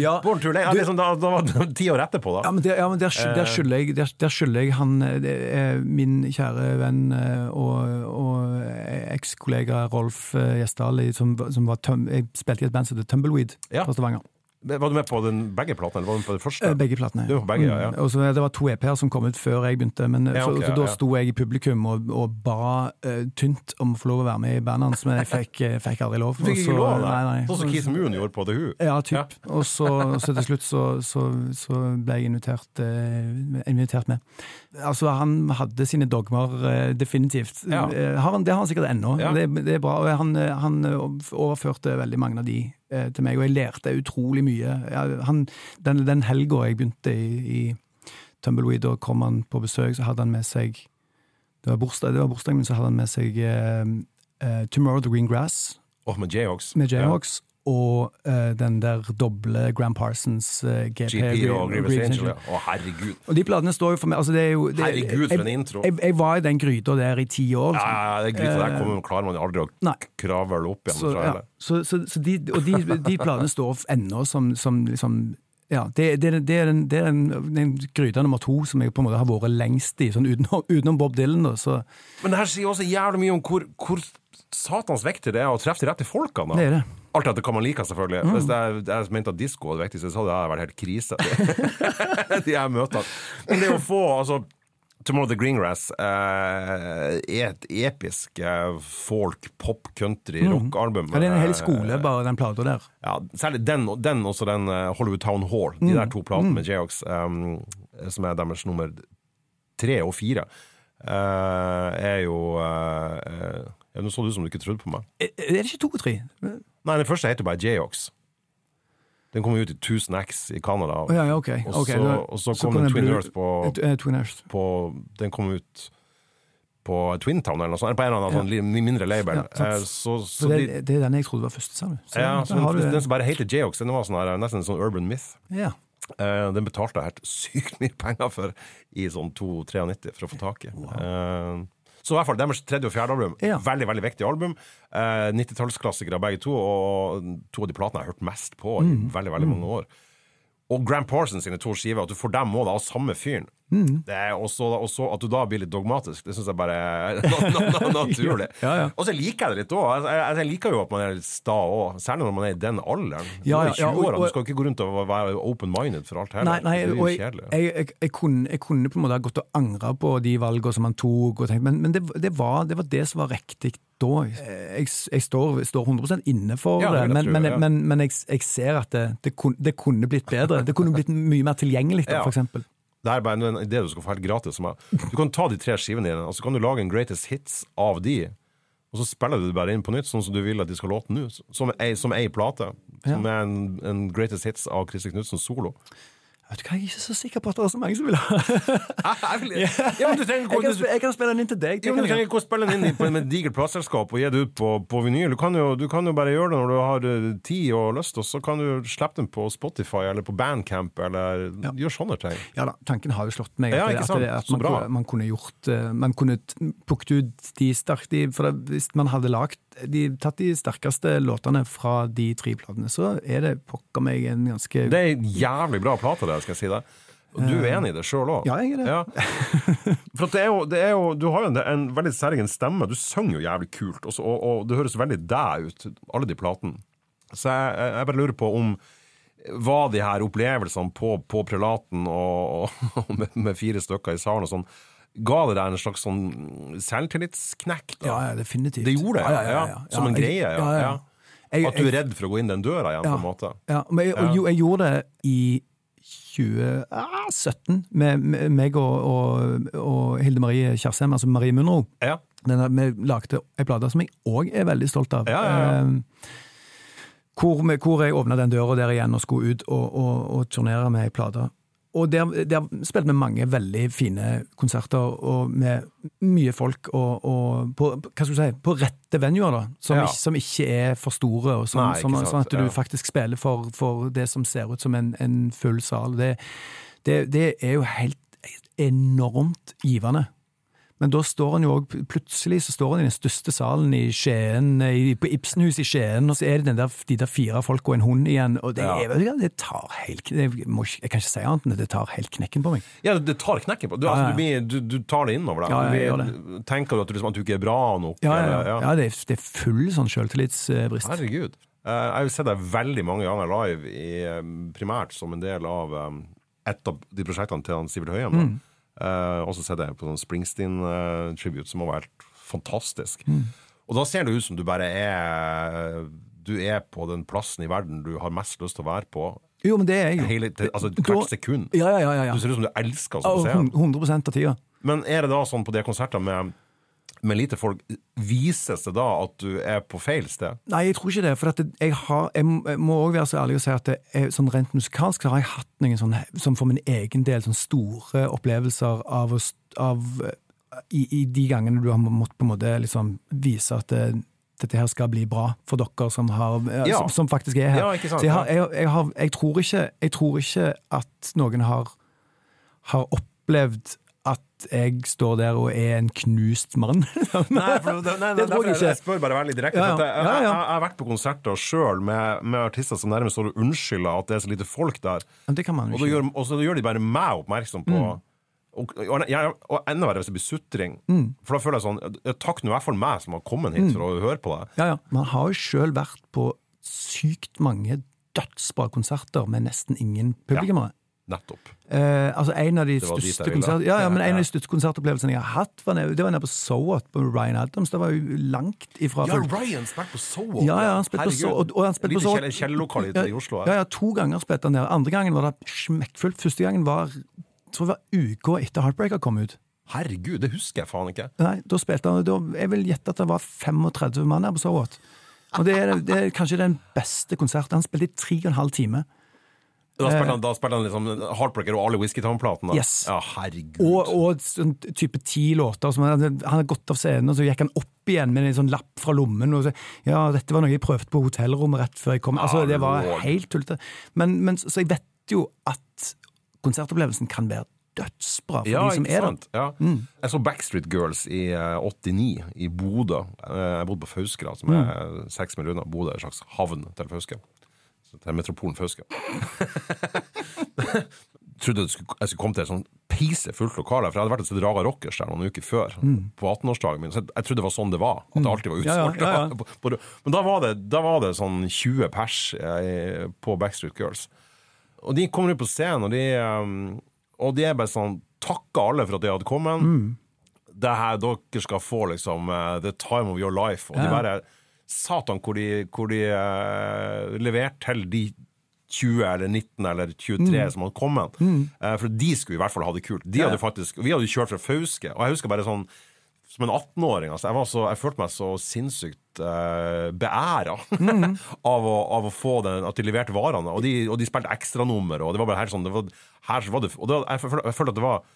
S2: Ja,
S1: Too Late. Ja, liksom, da, da var det ti år etterpå, da.
S2: Ja, men der, ja, men der,
S1: Eh.
S2: der skylder jeg, der, der skylder jeg han eh, er min kjære venn eh, og, og ekskollega Rolf eh, Gjesdal, som, som var tøm, jeg spilte i et band som heter Tumbleweed
S1: Ja.
S2: fra Stavanger.
S1: Var du med på den, begge platene, eller var du med på den første?
S2: Eh, Begge platene.
S1: Du var begge, ja, ja.
S2: Også, Det var to EP-er som kom ut før jeg begynte, men
S1: Ja,
S2: så, så da sto jeg i publikum og, og ba uh, tynt om å få lov å være med i bandet hans, men jeg fikk, eh, fikk aldri lov.
S1: Fikk ikke lov,
S2: nei, nei.
S1: Sånn som Keith Moon gjorde på The Who.
S2: Ja, typ. Og så, så til slutt så, så, så ble jeg invitert, uh, invitert med. Altså, han hadde sine dogmer, eh, definitivt.
S1: Ja.
S2: Eh, har han, det har han sikkert ennå.
S1: Ja.
S2: Det, det er bra. Han, eh, han overførte veldig mange av de til meg, og jeg lærte utrolig mye. Han, den den helga jeg begynte i, i Tumbleweed, da kom han på besøk, så hadde han med seg Det var bursdag, det var bursdagen min, så hadde han med seg uh, uh, Tomorrow the Green Grass
S1: Og med Jayhawks.
S2: med Jayhawks. Og uh, den der doble Gram Parsons uh, GP.
S1: GP og Grievous Angel. Å, herregud.
S2: Og de platene står jo for meg altså det er jo, det,
S1: Herregud, for en intro.
S2: Jeg, jeg var i den gryta der i ti år.
S1: Ja,
S2: liksom.
S1: ja, er gryta der kommer, klarer man aldri å
S2: Nei.
S1: kravle opp igjen.
S2: Så, ja. så, så, så de, og de, de platene står ennå som, som liksom ja, det, det, det er, den, det er den, den gryta nummer to som jeg på en måte har vært lengst i, sånn utenom, utenom Bob Dylan. Da, så
S1: Men det her sier også jævlig mye om hvor, hvor satans viktig det er å treffe de rette folkene. da.
S2: det er det.
S1: Alt etter hva man liker, selvfølgelig. Hvis det er, jeg mente at disko var det viktigste, så hadde det vært helt krise. de her møtene. Men det å få altså Tomorrow the Greengrass eh, er et episk eh, folk, pop, country, rock-album.
S2: Ja, det er en hel
S1: Eh,
S2: skole, bare den plata der.
S1: Ja, særlig den, og- den også den eh, Hollywood Town Hall. De der to platene med Jayhawks, um, som er deres nummer tre og fire, uh, er jo uh, uh, Nå så det ut som du ikke trodde på meg.
S2: Er er det ikke to og tre?
S1: Nei, den første heter bare Jayhawks. Den kom ut i 1000 X i Canada.
S2: Oh, ja, okay. ok.
S1: Og
S2: okay,
S1: så, kom den
S2: det
S1: Twin Earth på,
S2: Twin
S1: på Den kom ut på Twin Town eller noe sånt, eller på en eller annen sånn mindre label.
S2: Ja.
S1: Eh, så, så
S2: det,
S1: de,
S2: det, er den jeg trodde var første, sa du. Så,
S1: ja, så den, den som bare heter Jayhawks, den var sånn her, nesten en sånn urban myth.
S2: Ja.
S1: Uh, den betalte jeg helt sykt mye penger for i sånn 2,93 for å få tak i. Eh, så i hvert fall deres tredje og fjerde album.
S2: Ja.
S1: Veldig veldig viktig album. Eh, 90-tallsklassikere begge to, og to av de platene jeg har hørt mest på i
S2: Mm.
S1: veldig veldig mange år. Og Grand Parsons sine to skiver, at du får dem òg av samme fyren.
S2: Mm.
S1: Det også, også At du da blir litt dogmatisk, det syns jeg bare er na- na- na- naturlig.
S2: Ja, ja.
S1: Og så liker jeg det litt òg. Jeg, liker jo at man er litt sta òg, særlig når man er i den alderen.
S2: Ja,
S1: i
S2: ja, og-
S1: 20-årene,
S2: og-
S1: du skal ikke gå rundt og være open-minded for alt heller.
S2: Nei, nei,
S1: det
S2: og
S1: jo kjedelig.
S2: jeg, jeg, jeg, kunne, jeg kunne på en måte gått og angra på de valgene som han tok, og tenkt, men, men det, det, var, det var det som var riktig da. Jeg, jeg står, står 100 inne for
S1: Ja, det
S2: det, men, men,
S1: ja.
S2: men, men jeg, jeg ser at det, det, kunne, det kunne blitt bedre. Det kunne blitt mye mer tilgjengelig, da,
S1: Ja.
S2: eksempel.
S1: Det er bare en idé du skal få helt gratis. Som du kan ta de tre skivene dine, og så kan du lage en greatest hits av de. Og så spiller du det bare inn på nytt, sånn som du vil at de skal låte nå. Som ei, som ei plate. Som er en, en greatest hits av Christer Knutsen solo.
S2: Vet du hva, Jeg er ikke så sikker på at det er så mange som vil ha
S1: vil, ja, men du trenger
S2: Jeg kan, jeg kan spille den inn til deg.
S1: Jo, men Du trenger ikke å spille den inn på med et digert plateselskap og gi det ut på, på vinyl. Du kan, jo, du kan jo bare gjøre det når du har eh, tid og lyst, og så kan du slippe den på Spotify eller på Bandcamp, eller gjør sånne ting.
S2: Ja da, Tanken har jo slått meg. At,
S1: ja,
S2: det- at, det- at man, man kunne gjort eh, Man kunne plukket ut de sterkt For hvis man hadde lagt de, tatt de sterkeste låtene fra de tre platene, så er det pokker meg en ganske
S1: Det er en jævlig bra plate, det, skal jeg si deg. Du er enig i det sjøl òg?
S2: Ja, jeg er det.
S1: For at det er jo, det er jo, du har jo en, en veldig særegen stemme. Du synger jo jævlig kult, og, og, og det høres veldig deg ut, alle de platene. Så jeg jeg bare lurer på om var de her opplevelsene på, på prelaten og, og med, med fire stykker i salen og sånn, ga det deg en slags sånn selvtillitsknekk?
S2: Ja, ja, definitivt.
S1: Det gjorde det,
S2: Ja, ja.
S1: Som en greie, ja.
S2: Jeg-
S1: At du er redd for å gå inn den døra igjen, på en måte.
S2: Ja, men jeg, jo, jeg gjorde det i 2017 med, med meg og, og, og Hilde Marie Kjersheim, altså Marie Munro.
S1: Ja.
S2: Denne, vi lagde ei plate som jeg òg er veldig stolt av.
S1: Ja, ja, ja.
S2: Eh, hvor, hvor jeg åpna den døra der igjen og skulle ut og, og turnere med ei plate. Og der, der spilte vi mange veldig fine konserter og med mye folk og, og på, hva skal du si, på rette venuer, da. Som,
S1: Ja.
S2: ikke, som ikke er for store, og som,
S1: Nei,
S2: som, sånn at du
S1: ja.
S2: faktisk spiller for, for det som ser ut som en, en full sal. Det, det, det er jo helt enormt givende. Men da står han jo òg plutselig så står han i den største salen i Skien, i, på Ibsenhuset i Skien, og så er det den der, de der fire folk og en hund igjen, og det,
S1: Ja.
S2: er, det tar helt det må, Jeg kan ikke si annet enn at det tar helt knekken på meg.
S1: Ja, det tar knekken på du, altså, du, blir, du, du tar det innover deg.
S2: Ja, gjør
S1: blir- Tenker du at liksom, at du ikke er bra nok?
S2: Ja, ja, ja. ja det, er, det er full sånn sjøltillitsbrist.
S1: Herregud. Eh, jeg har sett deg veldig mange ganger live, i, eh, primært som en del av um, et av de prosjektene til han Sivert Høyem.
S2: Mm.
S1: Eh, og så sett jeg på sånn Springsteen-tribute, som har vært fantastisk.
S2: Mm.
S1: Og da ser det ut som du bare er Du er på den plassen i verden du har mest lyst til å være på.
S2: Jo, men det er jeg jo.
S1: Hele, altså, hvert sekund.
S2: Ja, ja, ja.
S1: Du ser ut som du elsker
S2: Ja,
S1: å se den.
S2: 100% av tida.
S1: Men er det da sånn på de konsertene med, med lite folk, vises det da at du er på feil sted?
S2: Nei, jeg tror ikke det. For at jeg, har, jeg må- òg være så ærlig å si at er, sånn rent musikalsk har jeg hatt noen sånn, som for min egen del sånn store opplevelser av, av eh, i, i de gangene du har måttet på en måte liksom vise at det, dette her skal bli bra for dere som, har, eh,
S1: Ja.
S2: som, som faktisk er her.
S1: Ja, sant,
S2: så jeg, har, jeg, jeg, har, tror ikke, jeg tror ikke at noen har, har opplevd at jeg står der og er en knust mann.
S1: Nei, for, nei, nei,
S2: Det tror jeg ikke.
S1: jeg spør bare veldig direkte.
S2: Ja, ja.
S1: Jeg, jeg, jeg, har vært på konserter sjøl med, med artister som nærmest står og unnskylder at det er så lite folk der.
S2: Men det kan man
S1: Og,
S2: jo ikke.
S1: gjør, og så gjør de bare meg oppmerksom på og, og, jeg, og enda verre hvis det blir sutring. For da føler jeg sånn Takk nå i hvert fall meg som har kommet hit for å høre på det.
S2: Ja, ja. Man har jo sjøl vært på sykt mange dødsbra konserter med nesten ingen publikummere.
S1: Nettopp.
S2: Eh, altså En av de største konsert, ja, ja, men en av de største konsertopplevelsene jeg har hatt, var nede, det var nede på Sowat på Ryan Adams. Det var jo langt ifra
S1: Ja. Ryan spilte på Soho.
S2: Ja, ja, han spilte på så, og, og han spilte på
S1: Lite
S2: så
S1: kjell- i- Oslo.
S2: Ja, ja, to ganger spilte han der. Andre gangen var det smekkfullt. Første gangen var jeg tror det var uka etter Heartbreaker kom ut.
S1: Herregud, det husker jeg faen ikke.
S2: Nei, da spilte han da, Jeg vil gjette at det var 35 mann her på Sowat. Og det er, det er kanskje den beste konserten. Han spilte i tre og en halv time.
S1: Da spilte han, da spilte han liksom Heartbreaker og alle Whiskytown-platene.
S2: Eh. Yes.
S1: Ja, herregud.
S2: Og, og sånn type ti låter. Som han, hadde gått av scenen, og så gikk han opp igjen med en sånn lapp fra lommen. Og så, ja, dette var noe jeg prøvde på hotellrommet rett før jeg kom. Altså, det var helt tullete. Men, men så jeg vet jo at konsertopplevelsen kan være dødsbra for
S1: Ja,
S2: de som er der.
S1: sant? Mm. Jeg så Backstreet Girls i eh, 89 i Bodø. Eh, Jeg bodde på Fauskra, som er seks mil unna. Bodø en slags havn til Fauske. Så Til metropolen Fauske. Trodde jeg skulle komme til et sånn peise fullt lokale, for jeg hadde vært og sett Raga Rockers der noen uker før. På 18-årsdagen min. Så jeg, jeg trodde det var sånn det var. At det alltid var
S2: Ja, ja, ja, ja.
S1: Men da var, det, da var det sånn 20 pers jeg, på Backstreet Girls. Og de kommer ut på scenen, og de, um, og de er bare sånn Takker alle for at de hadde kommet. Det her, dere skal få liksom uh, the time of your life. Og de bare Satan, hvor de, hvor de uh, leverte til de 20 eller 19 eller 23 som hadde kommet. Eh, for de skulle i hvert fall ha det kult. De hadde faktisk, vi hadde kjørt fra Fauske, og jeg husker bare sånn som en 18-åring. Altså, jeg, så, jeg følte meg så sinnssykt uh, beæra av, å, av å få den, at de leverte varene. Og de, og de spilte ekstranummer, og det var bare helt sånn det var, her var det, og det jeg, følte, jeg følte at det var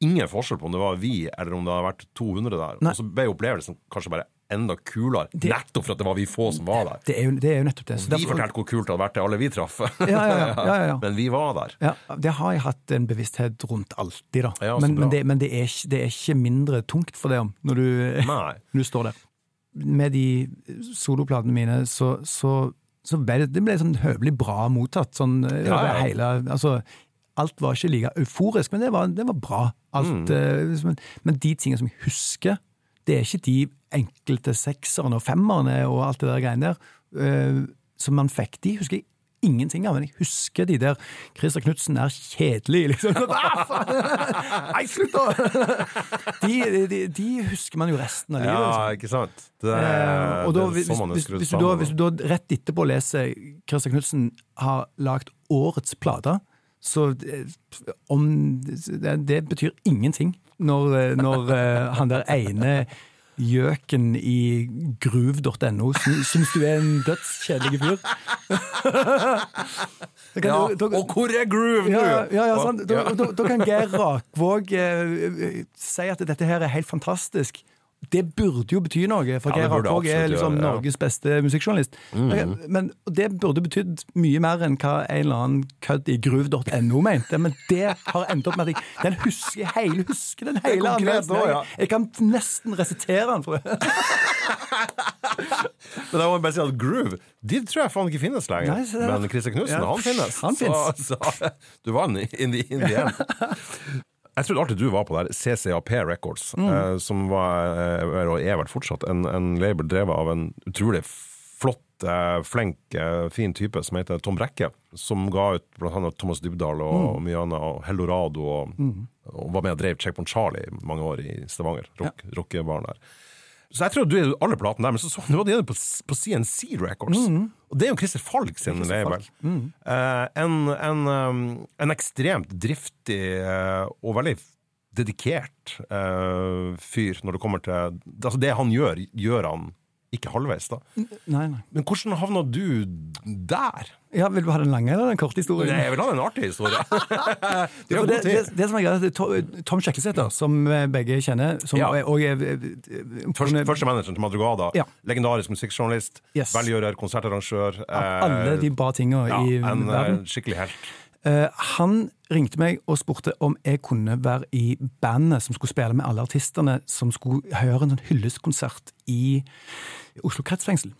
S1: ingen forskjell på om det var vi eller om det hadde vært 200 der.
S2: Nei.
S1: Og så ble opplevelsen kanskje bare enda kulere,
S2: Det-
S1: nettopp for at det var vi få som var der.
S2: Det er jo, det er jo nettopp det. Så
S1: Vi
S2: derfor-
S1: fortalte hvor kult det hadde vært til alle vi traff.
S2: Ja, ja, ja.
S1: Men vi var der.
S2: Ja, det har jeg hatt en bevissthet rundt alltid, da.
S1: Ja,
S2: men, men, det, men det, er ikke, det er ikke mindre tungt for det når du, når du står der. Med de soloplatene mine, så, så, så ble det, ble sånn høvelig bra mottatt. Sånn, over hele, altså, alt var ikke like euforisk, men det var, det var bra. Alt,
S1: Mm.
S2: eh, men, men de tingene som jeg husker, det er ikke de enkelte sekserne og femmerne og alt det der greiene der eh, som man fikk. De husker jeg ingenting av, men jeg husker de der Christer Knutsen er kjedelig, liksom. Ah! Nei, slutt, da! De, de, de husker man jo resten av livet.
S1: Ja,
S2: liksom.
S1: ikke sant? Det,
S2: Eh, og da,
S1: det er sånn man er
S2: hvis, du da, hvis du da rett etterpå leser Christer Knutsen har lagd årets plate, så eh, om, det, det betyr ingenting når, eh, når han der ene gjøken i groove.no sy- syns du er en dødskjedelig fyr.
S1: Ja,
S2: du- da-
S1: og hvor er groove nå?
S2: ja, ja, ja, sant. Da, da, da kan Geir Rakvåg eh, si at dette her er helt fantastisk. Det burde jo bety noe, for
S1: Ja,
S2: Geir er liksom
S1: gjøre, ja.
S2: Norges beste musikkjournalist. Men det burde betydd mye mer enn hva en eller annen kødd i groove.no mente. Men det har endt opp med at jeg den husker, jeg hele, husker den hele anmeldelsen. Jeg,
S1: ja.
S2: jeg kan nesten resitere den. For det.
S1: Men jeg må bare si at Groove De tror jeg faen ikke finnes lenger.
S2: Nei.
S1: Men Christer Knutsen,
S2: Ja,
S1: han finnes.
S2: han finnes.
S1: Så, så du vant in the, in the end. Jeg trodde alltid du var på der CCAP Records,
S2: Mm.
S1: eh, som var, eh, og er vel fortsatt, en, en label drevet av en utrolig flott, eh, flink, eh, fin type som heter Tom Brekke, som ga ut blant annet Thomas Dybdahl og
S2: Mm.
S1: mye annet, og Hellorado, og, og var med og drev Checkpoint Charlie mange år i Stavanger, rock, rockebaren der. Så jeg tror du er alle platene der, men så så nå var de på, på CNC Records. Og det er jo Christer Falk sin label. Eh, en, en, um, en ekstremt driftig uh, og veldig dedikert uh, fyr når det kommer til Altså, det han gjør, gjør han ikke halvveis, da.
S2: Nei, nei.
S1: Men hvordan havna du der?
S2: Ja, Vil du ha den lange eller den korte historien?
S1: Jeg vil ha den artige
S2: historien.
S1: God
S2: det, det, det som er greit, er To- Tom Sjekkesæter, som eh, begge kjenner, som
S1: Ja.
S2: er- og er eh,
S1: Første, første manageren til Madrugada.
S2: Ja.
S1: Legendarisk musikkjournalist.
S2: Yes.
S1: Velgjører, konsertarrangør. Ja,
S2: alle de bra tinga i
S1: en eh,
S2: verden.
S1: skikkelig helt.
S2: Uh, han ringte meg og spurte om jeg kunne være i bandet som skulle spille med alle artistene som skulle høre en sånn hyllestkonsert i Oslo kretsfengsel.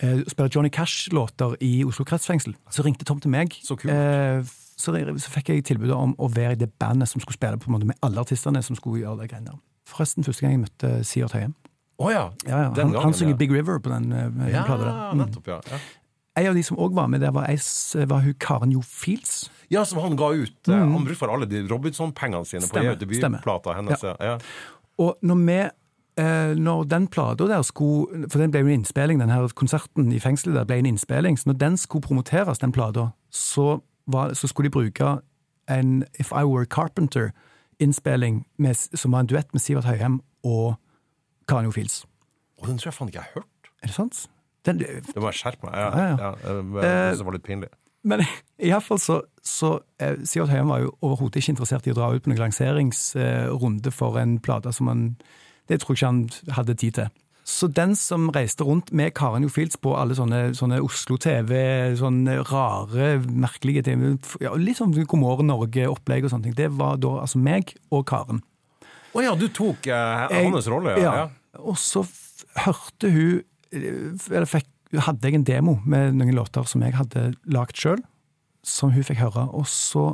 S2: Eh, spille Johnny Cash-låter i Oslo kretsfengsel. Så ringte Tom til meg.
S1: Så kult.
S2: Eh, så, fikk jeg tilbudet om å være i det bandet som skulle spille på en måte med alle artistene som skulle gjøre det greiene der. Forresten første gang jeg møtte Sivert Høyem.
S1: Oh, ja.
S2: Ja, ja. Han,
S1: gangen,
S2: han synger. Big River på den, eh, den
S1: Ja,
S2: plata der. Mm.
S1: nettopp, ja. ja.
S2: En av de som òg var med der, var, var hun Karen Jo Fields.
S1: Ja, som han ga ut. Mm. Han brukte for alle de Robinson-pengene sine
S2: Stemme.
S1: På debutplata hennes.
S2: Og når vi når den plata der skulle For den ble jo en innspilling, den her konserten i fengselet der ble en innspilling. Så når den skulle promoteres, den plata, så, så skulle de bruke en If I Were Carpenter-innspilling som var en duett med Sivert Høyheim og Jo Fields.
S1: Og den tror jeg faen ikke jeg har hørt.
S2: Er det sant? Den,
S1: Det må jeg skjerpe meg. Ja,
S2: Ja, ja.
S1: ja. det var litt pinlig.
S2: Men iallfall så, så eh, Sivert Høyem var jo overhodet ikke interessert i å dra ut på noen lanseringsrunde for en plate som han Det tror jeg ikke han hadde tid til. Så den som reiste rundt med Karen Jo Fields på alle sånne, sånne Oslo TV, sånne rare, merkelige ting, ja, litt sånn God morgen Norge-opplegg og sånne ting, det var da altså meg og Karen.
S1: Å ja, du tok eh, hans rolle, ja. ja.
S2: Og så hørte hun eh, Eller fikk, hadde jeg en demo med noen låter som jeg hadde lagd sjøl, som hun fikk høre. Og så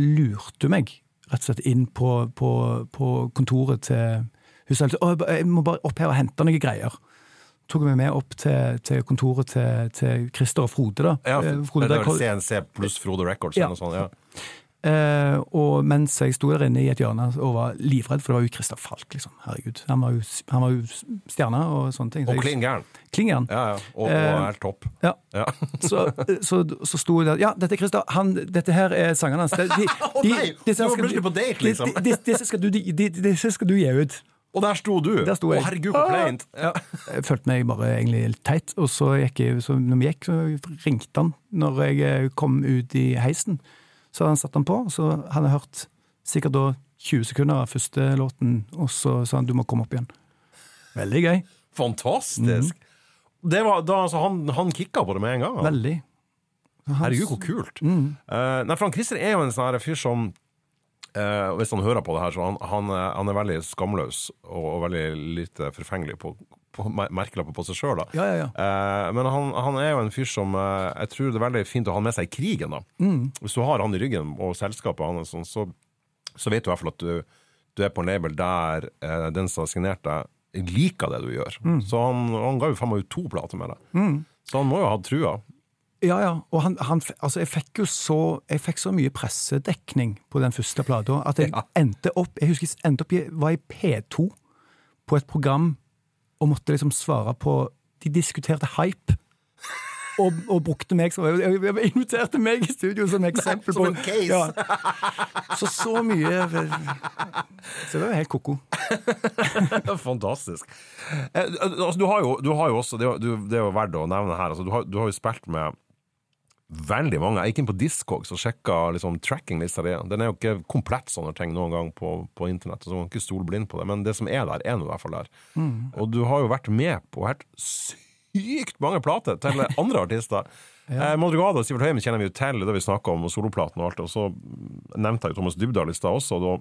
S2: lurte hun meg rett og slett inn på, på, på kontoret til Hun sa at jeg må bare opp her og hente noen greier. Tok vi med opp til, til kontoret til, til Christer og Frode. da.
S1: Ja,
S2: Eh, Frode
S1: det var CNC pluss Frode Records
S2: Ja.
S1: eller noe sånt. Ja.
S2: Uh, og mens jeg sto der inne i et hjørne og var livredd, for det var jo Christer Falk, liksom. Herregud. Han var jo, han var jo stjerne og sånne ting. Så
S1: Og
S2: jeg-
S1: klin gæren. Ja, ja. Og, og
S2: Eh,
S1: helt topp.
S2: Ja.
S1: Ja.
S2: Så, så, så sto det der Ja, dette er Christer. Han, dette her er sangene hans.
S1: Å nei, var
S2: skal
S1: plutselig på date, liksom.
S2: disse skal du gi ut.
S1: Og der sto du!
S2: Der sto jeg.
S1: Å, herregud, hvor kleint! Ja.
S2: Jeg følte meg bare egentlig litt teit, og så gikk jeg, så når vi gikk, så ringte han når jeg eh, kom ut i heisen. Så hadde han satt den på, så hadde jeg hørt sikkert da 20 sekunder av første låten, og så sa han du må komme opp igjen. Veldig gøy.
S1: Fantastisk! Det var da altså, han, han kicka på det med en gang.
S2: Veldig.
S1: Herregud, hvor kult. Eh, nei, for han Christer er jo en sånn fyr som eh, Hvis han hører på det her, så han, han, er- han er veldig skamløs og, og veldig lite forfengelig på, på merkelapper på seg sjøl.
S2: Ja, ja, ja.
S1: Eh, men han, han er jo en fyr som eh, jeg tror det er veldig fint å ha med seg i krigen. da Hvis du har han i ryggen og selskapet hans, sånn, så, så vet du i hvert fall at du, du er på en label der eh, den som har signert deg, liker det du gjør. Så han, han ga jo faen meg ut to plater med deg. Så han må jo ha trua.
S2: Ja, ja. Og han, han, altså jeg fikk jo så, jeg fikk så mye pressedekning på den første plata at jeg endte opp Jeg husker jeg endte opp i, var i P2 på et program og måtte liksom svare på De diskuterte hype. Og, og brukte meg som jeg, jeg inviterte meg i studio som eksempel
S1: som
S2: på
S1: en case.
S2: Ja. Så så mye Så det var helt ko-ko.
S1: Fantastisk. Eh, altså, du, har jo, du har jo også, det jo- du, det er jo verdt å nevne her, altså, du, har, du har jo spilt med veldig mange. Jeg gikk inn på Discogs og sjekka liksom, trackinglista di. Den er jo ikke komplett sånne ting noen gang på, på internett, så man kan ikke stole blind på det. Men det som er der, er nå i hvert fall der. Og du har jo vært med på helt sykt mange plater til andre artister. Eh, Madrugada og Sivert Høyem kjenner vi jo til, det vi snakka om, og soloplaten og alt. Og så nevnte jeg jo Thomas Dybdahl i stad også. Da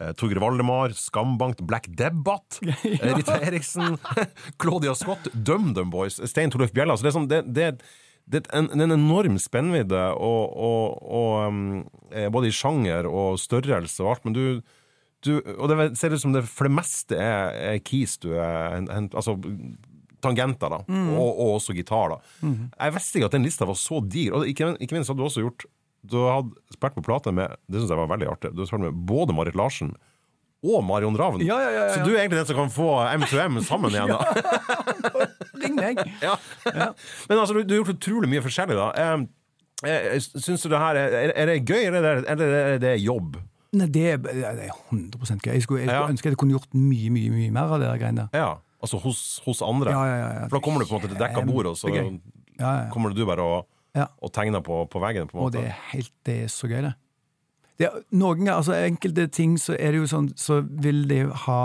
S1: Eh, Torgeir Valdemar, Skambankt, Black Debbat, eh, Rita Eriksen, Claudia Scott, DumDum Boys, Stein Torleif Bjella. Så det er, sånn, det, det, det er en, en enorm spennvidde, og, og, og, um, eh, både i sjanger og størrelse og alt. Men du, du Og det ser ut som det for det meste er, er keys du er Altså tangenter, da. Og, og også gitar, da. Jeg visste ikke at den lista var så dyr. Og ikke, ikke minst hadde du også gjort Du hadde spilt på plate med Det syns jeg var veldig artig. Du hadde spilt med både Marit Larsen og Marion Ravn.
S2: Ja, ja, ja.
S1: Så du er egentlig den som kan få M2M sammen igjen, da.
S2: Ring meg!
S1: ja. Men altså, du, du har gjort utrolig mye forskjellig, da. Eh, eh, Syns du det her er, er, det gøy, eller er det, eller er det jobb?
S2: Nei, det, er- det er 100 gøy. Jeg skulle, jeg skulle ønske jeg kunne gjort mye, mye mye mer av det greiene der.
S1: Ja. Altså hos, hos andre?
S2: Ja, ja, ja, ja.
S1: For da kommer du på en måte til dekka bord, og så kommer du bare og, og tegner på, på veggen, på
S2: Og det er helt, det er så gøy, det. Det noen ganger, altså enkelte ting, så er det jo sånn, så vil de ha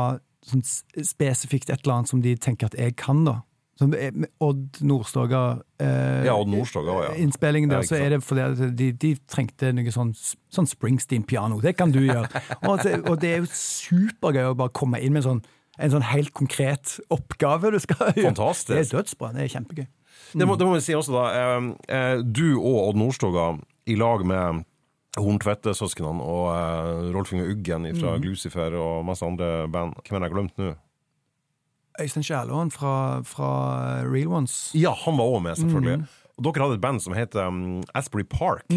S2: sånn spesifikt et eller annet som de tenker at jeg kan, da. Som er- Odd Nordstoga eh,
S1: Ja, Odd Nordstoga ja.
S2: Innspillingen der,
S1: Ja,
S2: så er det fordi de, de trengte noe sånn, sånn Springsteen-piano. Det kan du gjøre. og, det, og det er jo supergøy å bare komme inn med sånn, en sånn helt konkret oppgave du skal gjøre.
S1: Fantastisk.
S2: Det er dødsbra. Det er kjempegøy.
S1: Det, må, det må vi si også, da. Eh, eh, du og Odd Nordstoga i lag med Horntvedt-søsknene og uh, Rolf Inge Uggen fra
S2: mm.
S1: Glucifer og masse andre band. Hvem har jeg glemt nå?
S2: Øystein Kjærlån fra, fra Real Ones.
S1: Ja, han var òg med, selvfølgelig.
S2: Mm.
S1: Og dere hadde et band som heter um, Asbury Park.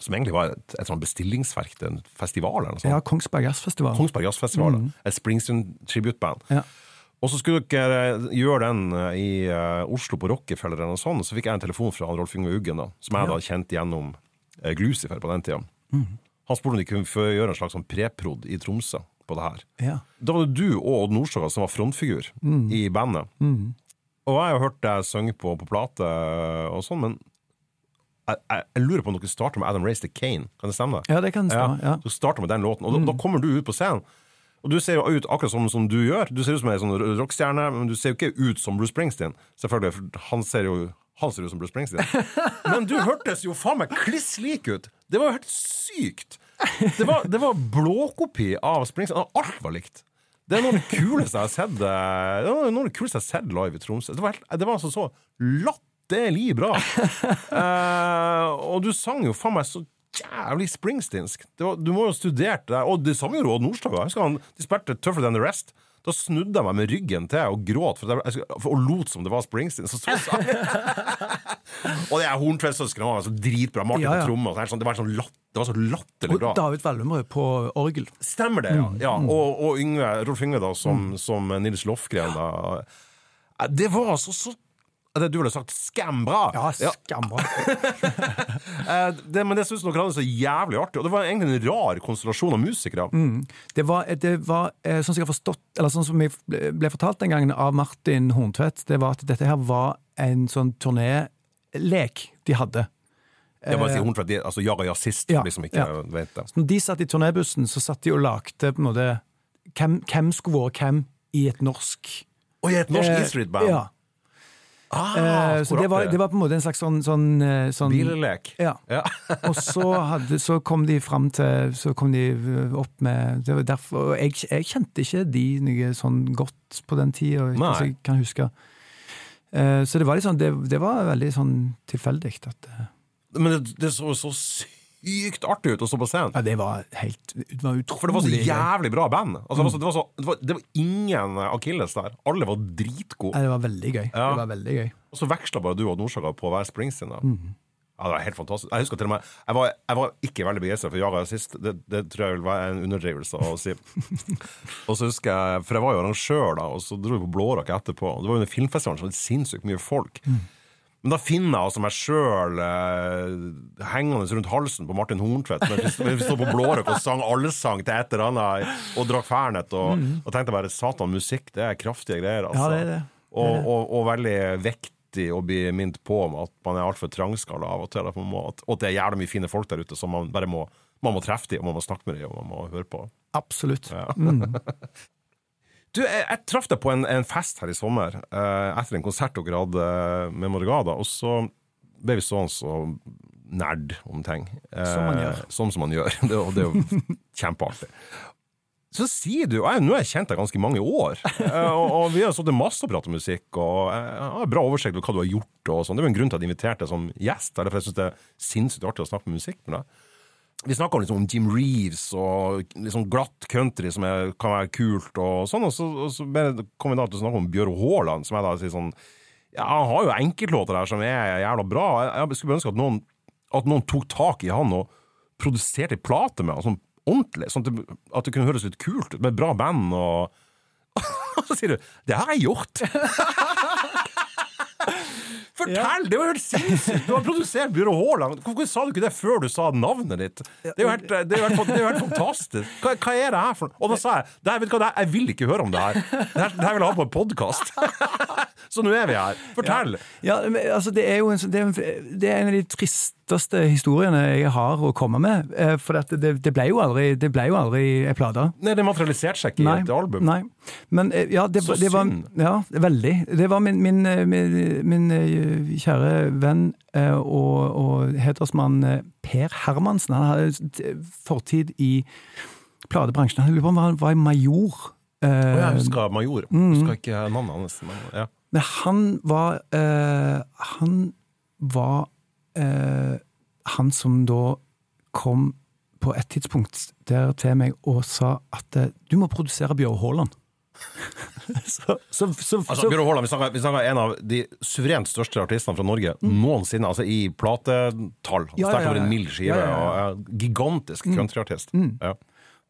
S1: Som egentlig var et, et sånn bestillingsverk til en festival. eller noe sånt.
S2: Ja, Kongsberg Jazzfestival.
S1: Kongsberg Jazzfestival. Et Springsteen-tributeband.
S2: Ja.
S1: Og så skulle dere gjøre den eh, i uh, Oslo på Rockefeller, eller noe sånt, så fikk jeg en telefon fra Rolf Inge Uggen, da, som jeg da kjente gjennom Glucifer på den tida. Han spurte om de kunne gjøre en slags sånn preprod i Tromsø på det her.
S2: Ja.
S1: Da var det du og Odd Nordstoga som var frontfigur i bandet. Og jeg har hørt deg synge på, på plate og sånn, men jeg, jeg, jeg lurer på om dere starter med Adam Race the Kane. Kan det stemme?
S2: ja, det kan stemme. Ja.
S1: Du starter med den låten, og da, da kommer du ut på scenen. Og du ser jo ut akkurat som, som du gjør. Du ser ut som ei sånn rockestjerne, men du ser jo ikke ut som Bruce Springsteen. Selvfølgelig, for han ser jo han ser ut som Bruce Springsteen. Men du hørtes jo faen meg kliss lik ut! Det var jo helt sykt! Det var, det var blåkopi av Springsteen. Alt var likt. Det er noe av det kuleste jeg har sett eh, Det var noe av det kuleste jeg har sett live i Tromsø. Det var, helt, det var altså så latterlig bra! Eh, og du sang jo faen meg så jævlig springsteensk. Du må jo ha studert det. Og det samme gjorde Odd Nordstoga. De spilte Tougher Than The Rest. Da snudde jeg meg med ryggen til og gråt for jeg, jeg, og lot som det var Springsteen som sto og det er Horntvedt-søsknene var så dritbra. Martin
S2: Ja, ja.
S1: på tromme. og sånn, Det var, sånn latt, det var så latterlig
S2: Og
S1: bra.
S2: David Wallumrød på orgel.
S1: Stemmer det, ja.
S2: Mm,
S1: ja. Og, og Yngve, Rolf Yngve da, som, som Nils Lofgren. Da. Det var altså så Du ville sagt skambra!
S2: Ja, skambra.
S1: Eh, det, men det syns noen hadde så jævlig artig. Og det var egentlig en rar konstellasjon av musikere.
S2: Det var, det var eh, sånn som jeg har forstått, eller sånn som jeg ble fortalt den gangen av Martin Horntvedt, det var at dette her var en sånn turnélek de hadde.
S1: Jeg bare sier Horntvedt, de- altså Jaga Jazzist,
S2: Ja,
S1: liksom ikke
S2: ja.
S1: vet det.
S2: Når de satt i turnébussen, så satt de og lagde på en måte hvem, hvem skulle vært hvem i et norsk
S1: Og i et norsk
S2: eh,
S1: E Street-band!
S2: Ja.
S1: Ah,
S2: Eh, så det var, det var på en måte en slags sånn, sånn, eh, sånn
S1: Billelek.
S2: Ja.
S1: Ja.
S2: Og så, hadde, så kom de fram til Så kom de opp med det var derfor, og jeg, jeg kjente ikke de noe sånn godt på den tida,
S1: Nei.
S2: jeg kan huske. Eh, Så det var litt sånn Det, det var veldig sånn tilfeldig eh,
S1: Men det, det så så sykt artig ut å stå på scenen.
S2: Ja, det var helt Det var utrolig
S1: For det var så jævlig bra band. Altså, det, var så, det, var så, det, var, det var ingen akilles der. Alle var dritgode.
S2: Ja, det var veldig gøy.
S1: Ja.
S2: Det var veldig gøy.
S1: Og så veksla bare du og Nordsaga på være Springsteen. da.
S2: Mhm.
S1: Ja, det var helt fantastisk. Jeg husker til og med Jeg var, jeg var ikke veldig begeistra for Jaga sist. Det, det tror jeg vil være en underdrivelse å si. og så husker jeg, For jeg var jo arrangør, da, og så dro vi på Blårock etterpå. Det var jo under filmfestivalen så var det sinnssykt mye folk.
S2: Mhm.
S1: Men da finner jeg altså meg sjøl eh, hengende rundt halsen på Martin Horntvedt mens vi, vi på Blårøk og sang allsang til et eller annet og drakk Fernet. Og, og tenkte bare satan, musikk, det er kraftige greier. Altså.
S2: Ja, det er det.
S1: Og, og, og veldig vektig å bli minnet på om at man er altfor trangskalla av og til. At må, at, og at det er jævlig mye fine folk der ute som man bare må man må treffe dem, og man må snakke med dem, og man må høre på.
S2: Absolutt.
S1: Du, jeg, jeg traff deg på en, en fest her i sommer, eh, etter en konsert dere hadde med Morgada, og så ble vi sånn så nerd om ting. Eh,
S2: Som man gjør.
S1: Sånn som man gjør. Det, og det er jo kjempeartig. Så sier du, jeg, Nå har jeg kjent deg ganske mange år, eh, og, og vi har sittet masse og pratet musikk. og Jeg har bra oversikt over hva du har gjort. sånn. Det er jo en grunn til at jeg inviterte deg som gjest. eller For jeg syns det er sinnssykt artig å snakke med musikk med deg. Vi snakka liksom om Jim Reeves og liksom glatt country som er, kan være kult, og sånn, og så, og så kom vi da til å snakke om Bjørn Haaland, som jeg da sier sånn Ja, han har jo enkeltlåter der som er jævla bra. Jeg, skulle ønske at noen, at noen tok tak i han og produserte plate med han, sånn ordentlig, sånn at det, at det kunne høres litt kult med bra band Og så sier du 'Det har jeg gjort'! Fortell! Det var helt sinnssykt! Du har produsert Bjørn Haaland. Hvorfor sa du ikke det før du sa navnet ditt? Det er jo helt, det er jo helt, det er jo helt fantastisk. Hva, hva er det her for noe? Og da sa jeg det her, vet du hva, jeg vil ikke høre om det her. Det her, det her vil jeg ha på en podkast. Så nå er vi her. Fortell!
S2: Ja, men, altså, det er jo en, sånn- det er, en- det er en av de tristeste historiene jeg har å komme med. eh, For det, det ble jo aldri Det ble jo aldri en plate.
S1: Nei, det materialiserte seg ikke i et album.
S2: Nei. Men eh, ja, det,
S1: Så
S2: det var
S1: synd.
S2: Ja, veldig. Det var min, min, eh, min, min kjære venn og, og hedersmann Per Hermansen. Han hadde fortid i platebransjen. Jeg lurer på om han var major. Oh,
S1: Og jeg husker Major.
S2: Mm.
S1: Husker ikke navnet hans. Men, ja.
S2: Men han var eh, Han var eh, han som da kom på et tidspunkt der til meg og sa at eh, du må produsere Bjørn Haaland. så, så, så,
S1: Altså, Bjørn Haaland, vi snakker, vi snakker en av de suverent største artistene fra Norge noensinne, altså i platetall.
S2: Mm. Ja,
S1: Sterkt over en mild skive.
S2: Ja, ja, ja.
S1: Og, gigantisk countryartist. Ja.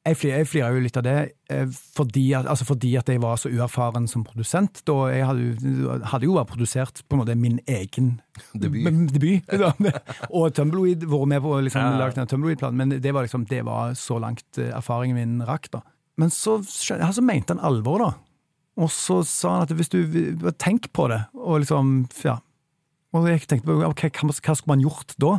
S2: Jeg, flirer, jo litt av det eh, fordi at, altså fordi at jeg var så uerfaren som produsent. Da jeg hadde, hadde jo produsert på en måte min egen
S1: Debut.
S2: debut. og Tumbleweed, vært med på å liksom,
S1: Ja,
S2: lage Tumbleweed-planen, men det var, liksom, det var så langt eh, erfaringen min rakk. da. Men så, altså, mente han alvor, da. Og så sa han at hvis du tenk på det, og liksom, ja. Og jeg tenkte på ok, hva, hva skulle man gjort da?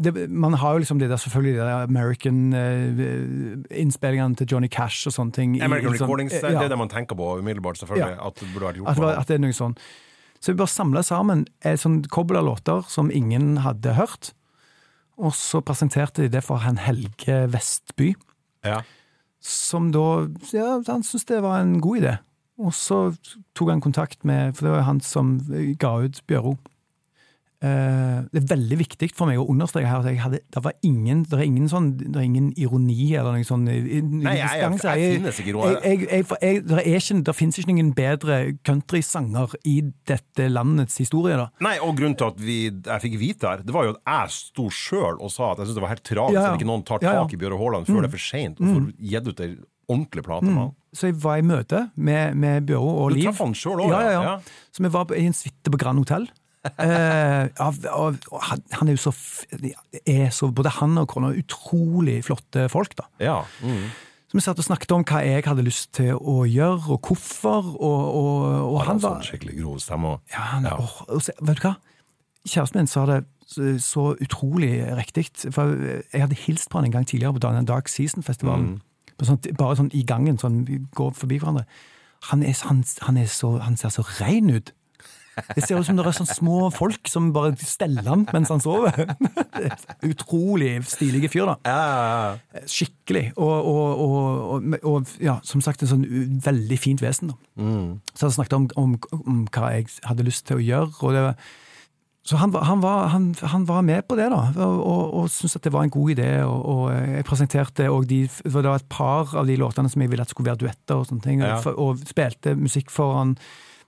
S2: Det, man har jo liksom de der, selvfølgelig de American-innspillingene til Johnny Cash og sånne ting.
S1: American
S2: i sånn-
S1: Recordings, det
S2: ja.
S1: er det man tenker på umiddelbart, selvfølgelig.
S2: Ja.
S1: At det burde vært gjort.
S2: At det, at det er noe sånn. Så vi bare samla sammen et sånn kobbel av låter som ingen hadde hørt. Og så presenterte de det for han Helge Vestby,
S1: ja.
S2: som da Ja, han syntes det var en god idé. Og så tok han kontakt med For det var han som ga ut Bjøro. Eh, det er veldig viktig for meg å understreke her at jeg hadde, det, var ingen, det, er ingen sånn, det er ingen ironi eller noe sånn
S1: Nei, jeg, jeg, jeg finnes ikke
S2: noe det, finnes ikke noen bedre countrysanger i dette landets historie, da.
S1: Nei, og grunnen til at vi, jeg fikk vite her, det var jo at jeg sto sjøl og sa at jeg syntes det var helt tragisk
S2: Ja, ja.
S1: at ikke noen tar tak i Bjøre Haaland før det er for seint, og får gitt ut ei ordentlig plate med han.
S2: Så jeg var i møte med, med Bjøro og
S1: Du
S2: Liv.
S1: traff han sjøl òg,
S2: ja, ja, ja. Så vi var i en suite på Grand Hotell. Eh, av, av, han, han er jo så, er så Både han og kona er utrolig flotte folk, da.
S1: Ja. Mm.
S2: Så vi satt og snakket om hva jeg hadde lyst til å gjøre, og hvorfor. Og, og, og
S1: Han
S2: han var
S1: sånn skikkelig grov stemme.
S2: ja, han,
S1: Ja.
S2: Og, og så, Vet du hva? Kjæresten min sa det så, så utrolig riktig. For jeg hadde hilst på han en gang tidligere på denne Dark Season-festivalen. Mm. Sånn, Bare sånn i gangen, sånn vi går forbi hverandre. Han, er, han, han, er så, han ser så rein ut. Det ser ut som det er sånne små folk som bare steller han mens han sover. Utrolig stilige fyr, da.
S1: Ja, ja.
S2: Skikkelig. Og, og, og, og, ja, som sagt, en sånn veldig fint vesen. da. Så han snakket om, om, om hva jeg hadde lyst til å gjøre. og det var så han, han, var, han, han var med på det, da, og, og, og syntes at det var en god idé. Og, og jeg presenterte og de, det var et par av de låtene som jeg ville at skulle være duetter, og sånne ting,
S1: Ja.
S2: og, og spilte musikk for han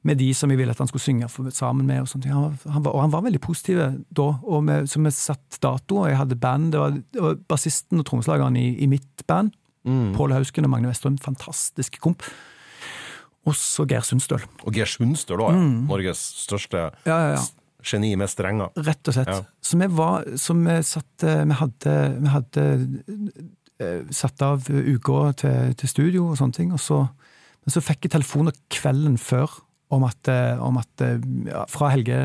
S2: med de som jeg ville at han skulle synge for, sammen med. Og sånt. Han, han var, og han var veldig positiv da, og med, så vi satt dato, og jeg hadde band. Det var, det var bassisten og trommeslageren i, i mitt band, Pål Hausken og Magne Westrum, fantastisk komp. Og så Geir Sundstøl.
S1: Og Geir Sundstøl òg, ja. Norges største
S2: Mm. Ja, ja, ja.
S1: geni med strenger.
S2: Rett og slett.
S1: Ja.
S2: Så vi var Så vi satt eh, Vi hadde, vi hadde eh, satt av uka til, til studio og sånne ting, og så, men så fikk jeg telefoner kvelden før om at, eh, om at eh, ja, fra, Helge,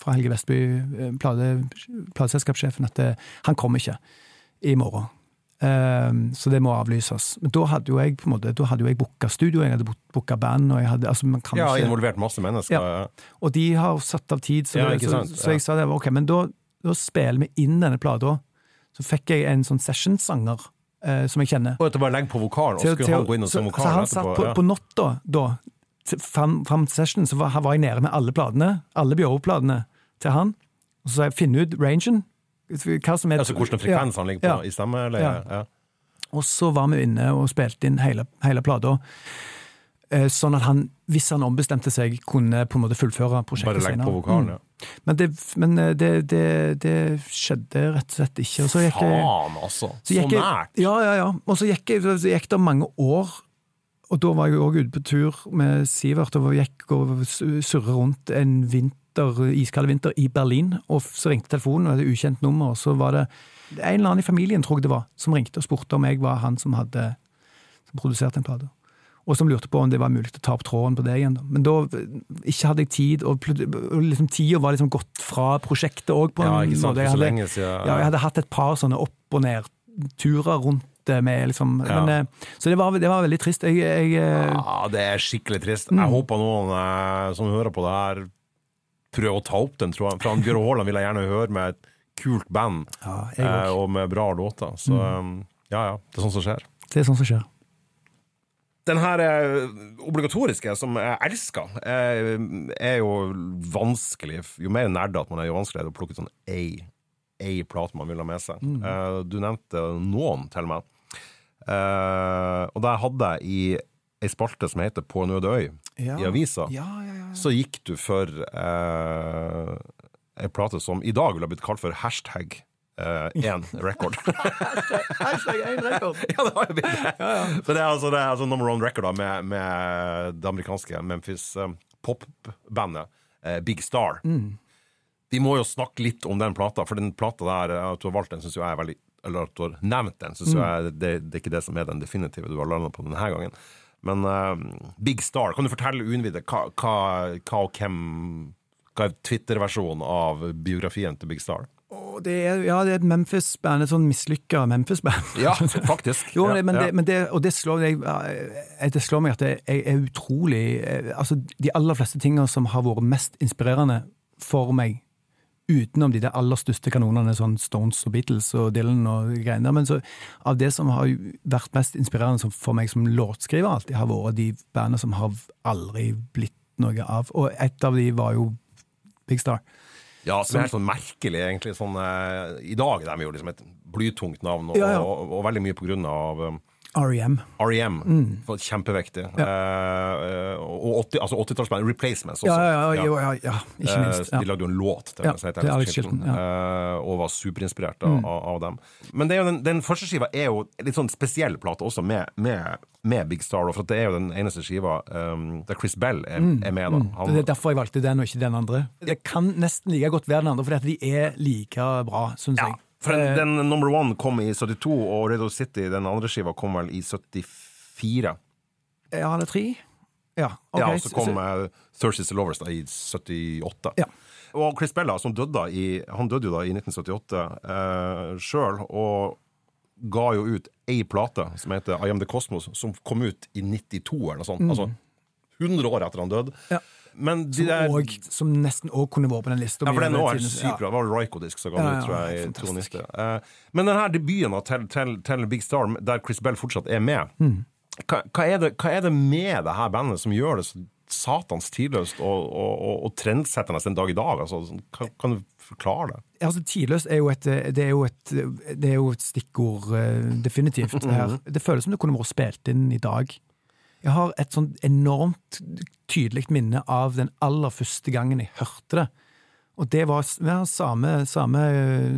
S2: fra Helge Vestby, eh, plate, plateselskapssjefen, at det, han kommer ikke i morgen. Um, så det må avlyses. Men da hadde jo jeg på en måte, da hadde jo jeg booka studio, jeg hadde booka band, og jeg hadde altså man kan
S1: Ja,
S2: ikke,
S1: involvert masse mennesker.
S2: Ja. og de har satt av tid, så,
S1: Ja,
S2: det, så, så jeg sa det, ok, men da, da spiller vi inn denne plata. Så fikk jeg en sånn sessionsanger eh, som jeg kjenner.
S1: Og at det bare legge på vokalen, og skulle han gå inn og synge vokalen etterpå?
S2: så han satt på,
S1: ja.
S2: på natta da, fram, fram til session, så var, var jeg nede med alle platene, alle Bjørvo-platene til han. Og så sa jeg 'finn ut rangen. Hva som er
S1: Altså hvordan frekvens han ligger på
S2: Ja.
S1: i stemme? Eller?
S2: Ja.
S1: Ja.
S2: Og så var vi inne og spilte inn hele, hele plata. Eh, Sånn at han, hvis han ombestemte seg, kunne på en måte fullføre prosjektet
S1: Bare
S2: senere.
S1: på vokalen, ja.
S2: Men, det, men eh, det, det, det skjedde rett og slett ikke. Og så gikk
S1: Faen, altså! Så,
S2: så gikk så
S1: nært!
S2: Ja, ja, ja. Og så gikk, så gikk det mange år, og da var jeg òg ute på tur med Sivert og gikk og surra rundt en vinter, iskald vinter i Berlin, og så ringte telefonen, og et ukjent nummer, og så var det en eller annen i familien, tror jeg det var, som ringte og spurte om jeg var han som hadde som produserte en plate. Og som lurte på om det var mulig å ta opp tråden på det igjen. Da. Men da ikke hadde jeg tid, og, og liksom, tida var liksom gått fra prosjektet òg,
S1: Ja, ikke sant, for så lenge siden.
S2: ja, jeg hadde hatt et par sånne opp- og ned-turer rundt det med liksom
S1: Ja.
S2: men, eh, Så det var, det var veldig trist. Jeg, jeg, eh,
S1: Ja, det er skikkelig trist.
S2: Mm.
S1: Jeg håper noen eh, som hører på det her, prøver å ta opp den tråden. For han Bjørn Haaland vil jeg gjerne høre med et kult band,
S2: ja,
S1: eh, og med bra låter. Så mm. ja, ja. Det er sånt som skjer.
S2: Det er sånn som skjer.
S1: Den her obligatoriske, som jeg elsker, er jo vanskelig. Jo mer nerdete man er, jo vanskeligere er det å plukke sånn ei, ei plate man vil ha med seg. Mm. du nevnte noen til meg. Eh, og der hadde jeg i ei spalte som heter På en øde øy,
S2: Ja.
S1: i avisa,
S2: Ja, ja, ja.
S1: så gikk du for uh, ei plate som i dag ville blitt kalt for hashtag én record.
S2: Hashtag én record!
S1: Ja, det har jo blitt det. Så det er altså, det er altså number one record da, med, med det amerikanske Memphis um, popbandet uh, Big Star. Vi må jo snakke litt om den plata, for den plata der eh, at du har valgt den, syns jeg er veldig Eller at du har nevnt den, syns jeg det, det er ikke det som er den definitive du har landa på denne gangen. Men uh, Big Star, kan du fortelle uinnvidde hva, hva, hva og hvem Hva er Twitter-versjonen av biografien til Big Star?
S2: Det er, ja, det er et Memphis-band, et sånn mislykka Memphis-band.
S1: Ja, faktisk.
S2: Jo,
S1: Ja,
S2: men,
S1: ja.
S2: det, men det, og det slår, eh, det slår meg at det er, er utrolig eh, Altså, de aller fleste tingene som har vært mest inspirerende for meg, utenom de der aller største kanonene, sånn Stones og Beatles og Dylan og greiene der, men så av det som har vært mest inspirerende for meg som låtskriver, alltid har vært de bandene som har aldri blitt noe av. Og et av de var jo Big Star.
S1: Ja, som er helt sånn merkelig, egentlig. Sånn, eh, I dag er de jo liksom et blytungt navn, og,
S2: Ja, ja.
S1: og, og veldig mye på grunn av um,
S2: REM.
S1: REM.
S2: Mm.
S1: Kjempeviktig. Kjempevektig. Eh, og 80, altså 80-tallsband Replacements også.
S2: Ja, ja, ja, ja, ja, ikke
S1: Eh,
S2: minst.
S1: De lagde jo en låt til
S2: Ja, til
S1: Alex
S2: Alex
S1: Chilton, eh, og var superinspirert av, av, av dem. Men det jo den, den første skiva er jo litt sånn spesiell plate også, med, med, med Big Star. For det er jo den eneste skiva um, der Chris Bell er, er med. da. Han,
S2: Det er derfor jeg valgte den og ikke den andre. Det kan nesten like godt være den andre, fordi de er like bra, syns
S1: ja,
S2: jeg.
S1: For
S2: Eh,
S1: den, den number one kom i 72, og Radio City, den andre skiva, kom vel i 74.
S2: Ja, eller tre? Ja, okay.
S1: ja, og så kom uh, Thursdays the Lovers da, i 78.
S2: Ja.
S1: Og Chris Bella, som døde i, han døde jo da i 1978 uh, sjøl, og ga jo ut ei plate som heter I Am The Cosmos, som kom ut i 92 eller noe sånt. Altså 100 år etter han døde.
S2: Ja.
S1: Men de der,
S2: og, som nesten òg kunne vært på den lista.
S1: ja, for den
S2: mye
S1: er
S2: tidens-
S1: sykt bra. Det var Ryko-disk som ga
S2: den
S1: ut, tror jeg, i
S2: fantastisk.
S1: 92. Eh, men denne debuten til, til, til Big Star, der Chris Bell fortsatt er med,
S2: Mm.
S1: hva, hva, er det, hva er det med det her bandet som gjør det så satans tidløst og, og, og, og trendsettende den dag i dag? Altså, sånn, kan, kan du forklare det?
S2: Altså, Tidløst er jo et, det er jo et, det er jo et stikkord, eh, definitivt. her. Det føles som det kunne vært spilt inn i dag. Jeg har et sånn enormt tydelig minne av den aller første gangen jeg hørte det. Og det var ja, samme, samme,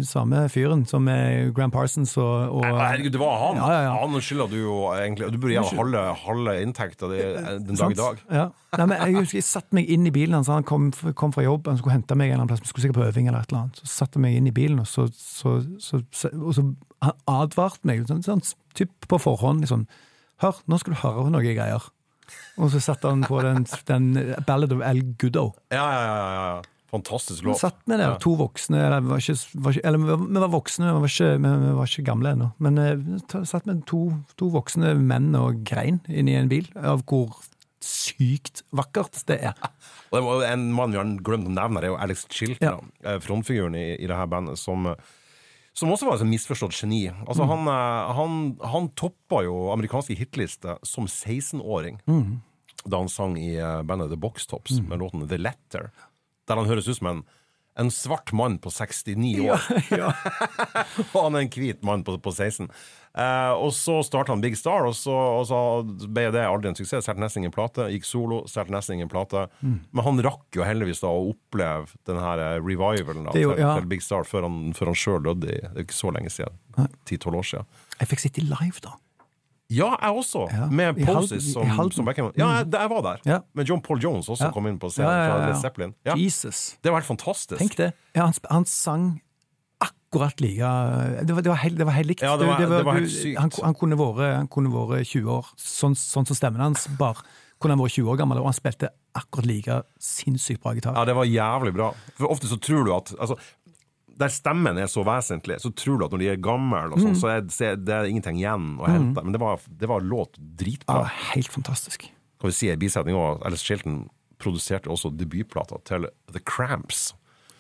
S2: samme fyren som Gram Parsons og, og
S1: Herregud, det var han!
S2: Ja, ja, ja.
S1: Han skylder du jo egentlig Du burde gi halve, halve inntekta den dag i dag.
S2: Ja. Nei, men jeg husker jeg satte meg inn i bilen hans. Han kom, kom fra jobb, han skulle hente meg en eller annen plass. Vi skulle sikkert på øving eller et eller annet. Så satte jeg meg inn i bilen, og så, så, så, så, og så han advarte meg sånn, sånn, typ på forhånd. liksom, Hør, nå skal du høre noe greier. Og så satte han på den, den Ballad of El Goodo.
S1: Ja, ja, ja. ja, Fantastisk Fantastisk
S2: Vi
S1: låt.
S2: satt med der, to voksne eller, var ikke, var ikke, eller vi var- voksne, vi var ikke, vi, var ikke gamle ennå. Men eh, vi satt med to, to voksne menn og grein inni en bil, av hvor sykt vakkert det er.
S1: Og en mann vi har glemt å nevne, er jo Alex Chilton,
S2: Ja.
S1: eh, frontfiguren i, i det her bandet, som, eh, som også var et misforstått geni. Altså,
S2: Mm.
S1: han, eh, han, han toppa jo amerikanske hitlister som 16-åring
S2: Mm.
S1: da han sang i eh, bandet The Box Tops med låten The Letter, der han høres ut som en en svart mann på 69 år,
S2: ja.
S1: og han er en hvit mann på, på 16. Eh, og så starta han Big Star, og så, og så ble det aldri en suksess. Solgte nesten ingen plate. Gikk solo, solgte nesten ingen plate.
S2: Mm.
S1: Men han rakk jo heldigvis da å oppleve den her eh, revivalen da,
S2: jo- ja.
S1: til Big Star før han, før han sjøl døde. Det er ikke så lenge siden. 10-12 år siden.
S2: Jeg fikk sitte live, da.
S1: Ja, jeg også!
S2: Ja,
S1: Med Poses som, som backing. Ja, jeg, jeg var der.
S2: Ja.
S1: Men John Paul Jones også kom inn på scenen fra. Led Zeppelin. Ja.
S2: Jesus.
S1: Det var helt fantastisk.
S2: Tenk det. Ja, han, han sang akkurat like Det var, det var, helt, det var helt likt.
S1: Det var- det helt sykt.
S2: Han, han kunne vært 20 år, sånn, sånn som stemmen hans bar. Kunne han vært 20 år gammel, og han spilte akkurat like sinnssykt bra gitar.
S1: Ja, det var jævlig bra. For ofte så tror du at altså, Der stemmen er så vesentlig, så tror du at når de er gamle, og
S2: Mm.
S1: sånn, så, er, så er det ingenting igjen å hente. Men det var, det var låt dritbra.
S2: Ja, helt fantastisk.
S1: Kan vi si en bisetning òg. Alice Chilton produserte også debutplata til The Cramps,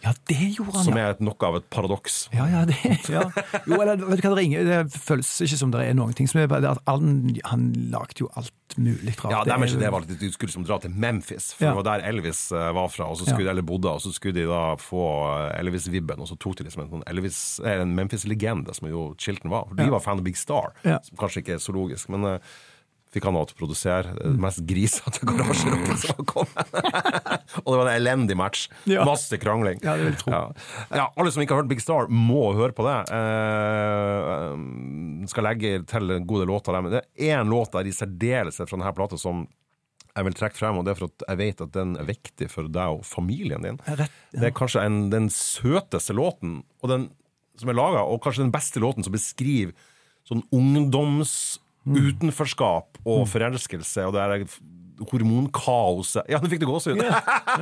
S2: Ja, det gjorde han,
S1: som
S2: ja.
S1: er nok av et paradoks.
S2: Ja, ja, det, ja. Jo, eller vet du hva det ringer? Det føles ikke som det er noen ting som er bare- Han, han lagde jo alt mulig rart.
S1: Ja,
S2: Det er-
S1: det var at de skulle liksom dra til Memphis, for
S2: Ja.
S1: det var der Elvis eh, var fra, og så skulle, eller bodde, og så skulle de da få eh, Elvis-vibben, og så tok de liksom en, sånn Elvis, eh, en Memphis-legende, som jo Chilton var. For De var fan av Big Star, som kanskje ikke er så logisk, men eh, fikk han da å produsere
S2: Mm.
S1: det mest grisete garasjerocket som var kommet. og det var en elendig match.
S2: Ja.
S1: Masse krangling.
S2: Ja, det vil jeg tro.
S1: Ja. Ja, alle som ikke har hørt Big Star, må høre på det. Eh, skal legge til gode låter der. Men det er én låt der i særdeleshet fra denne plata som jeg vil trekke frem, og det er for at jeg vet at den er viktig for deg og familien din.
S2: Rett, ja.
S1: Det er kanskje en, den søteste låten og den som er laga, og kanskje den beste låten som beskriver sånn ungdoms utenforskap og forelskelse og det er hormonkaoset Ja, nå fikk du gåsehud!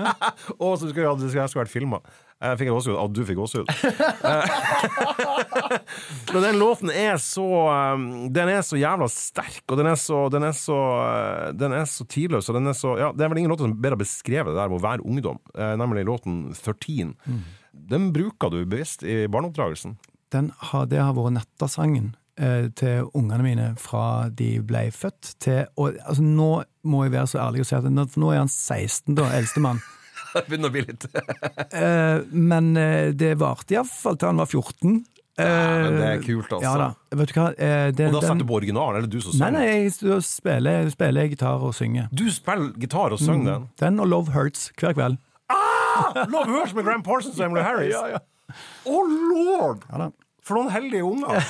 S1: Å, så skulle det skulle vært filma. Jeg fikk gåsehud. At du fikk gåsehud. Men den låten er så um, Den er så jævla sterk, og den er så Den er så, uh, den er så tidløs, og den er så Ja, det er vel ingen låter som bedre har beskrevet det der med å være ungdom, eh, nemlig låten 13. Den bruker du bevisst i barneoppdragelsen.
S2: Den har, det har vært nettasangen eh, til ungene mine fra de ble født til og, altså, Nå må jeg være så ærlig og si at nå, nå er han 16, da, eldstemann.
S1: Det begynner å bli litt
S2: Eh, men eh, det varte iallfall til han var 14.
S1: Ja, men det er
S2: Eh,
S1: kult, altså.
S2: Ja da. Vet du hva? eh, det,
S1: Og da
S2: den-
S1: setter du på originalen, eller du som
S2: Nei, nei, jeg spiller, spiller gitar og synger.
S1: Du spiller gitar og synger den?
S2: Den og Love Hurts hver kveld.
S1: Love Hurts med Graham Parsons og Emily Harris?
S2: Ja, ja.
S1: Oh lord! For noen heldige unger!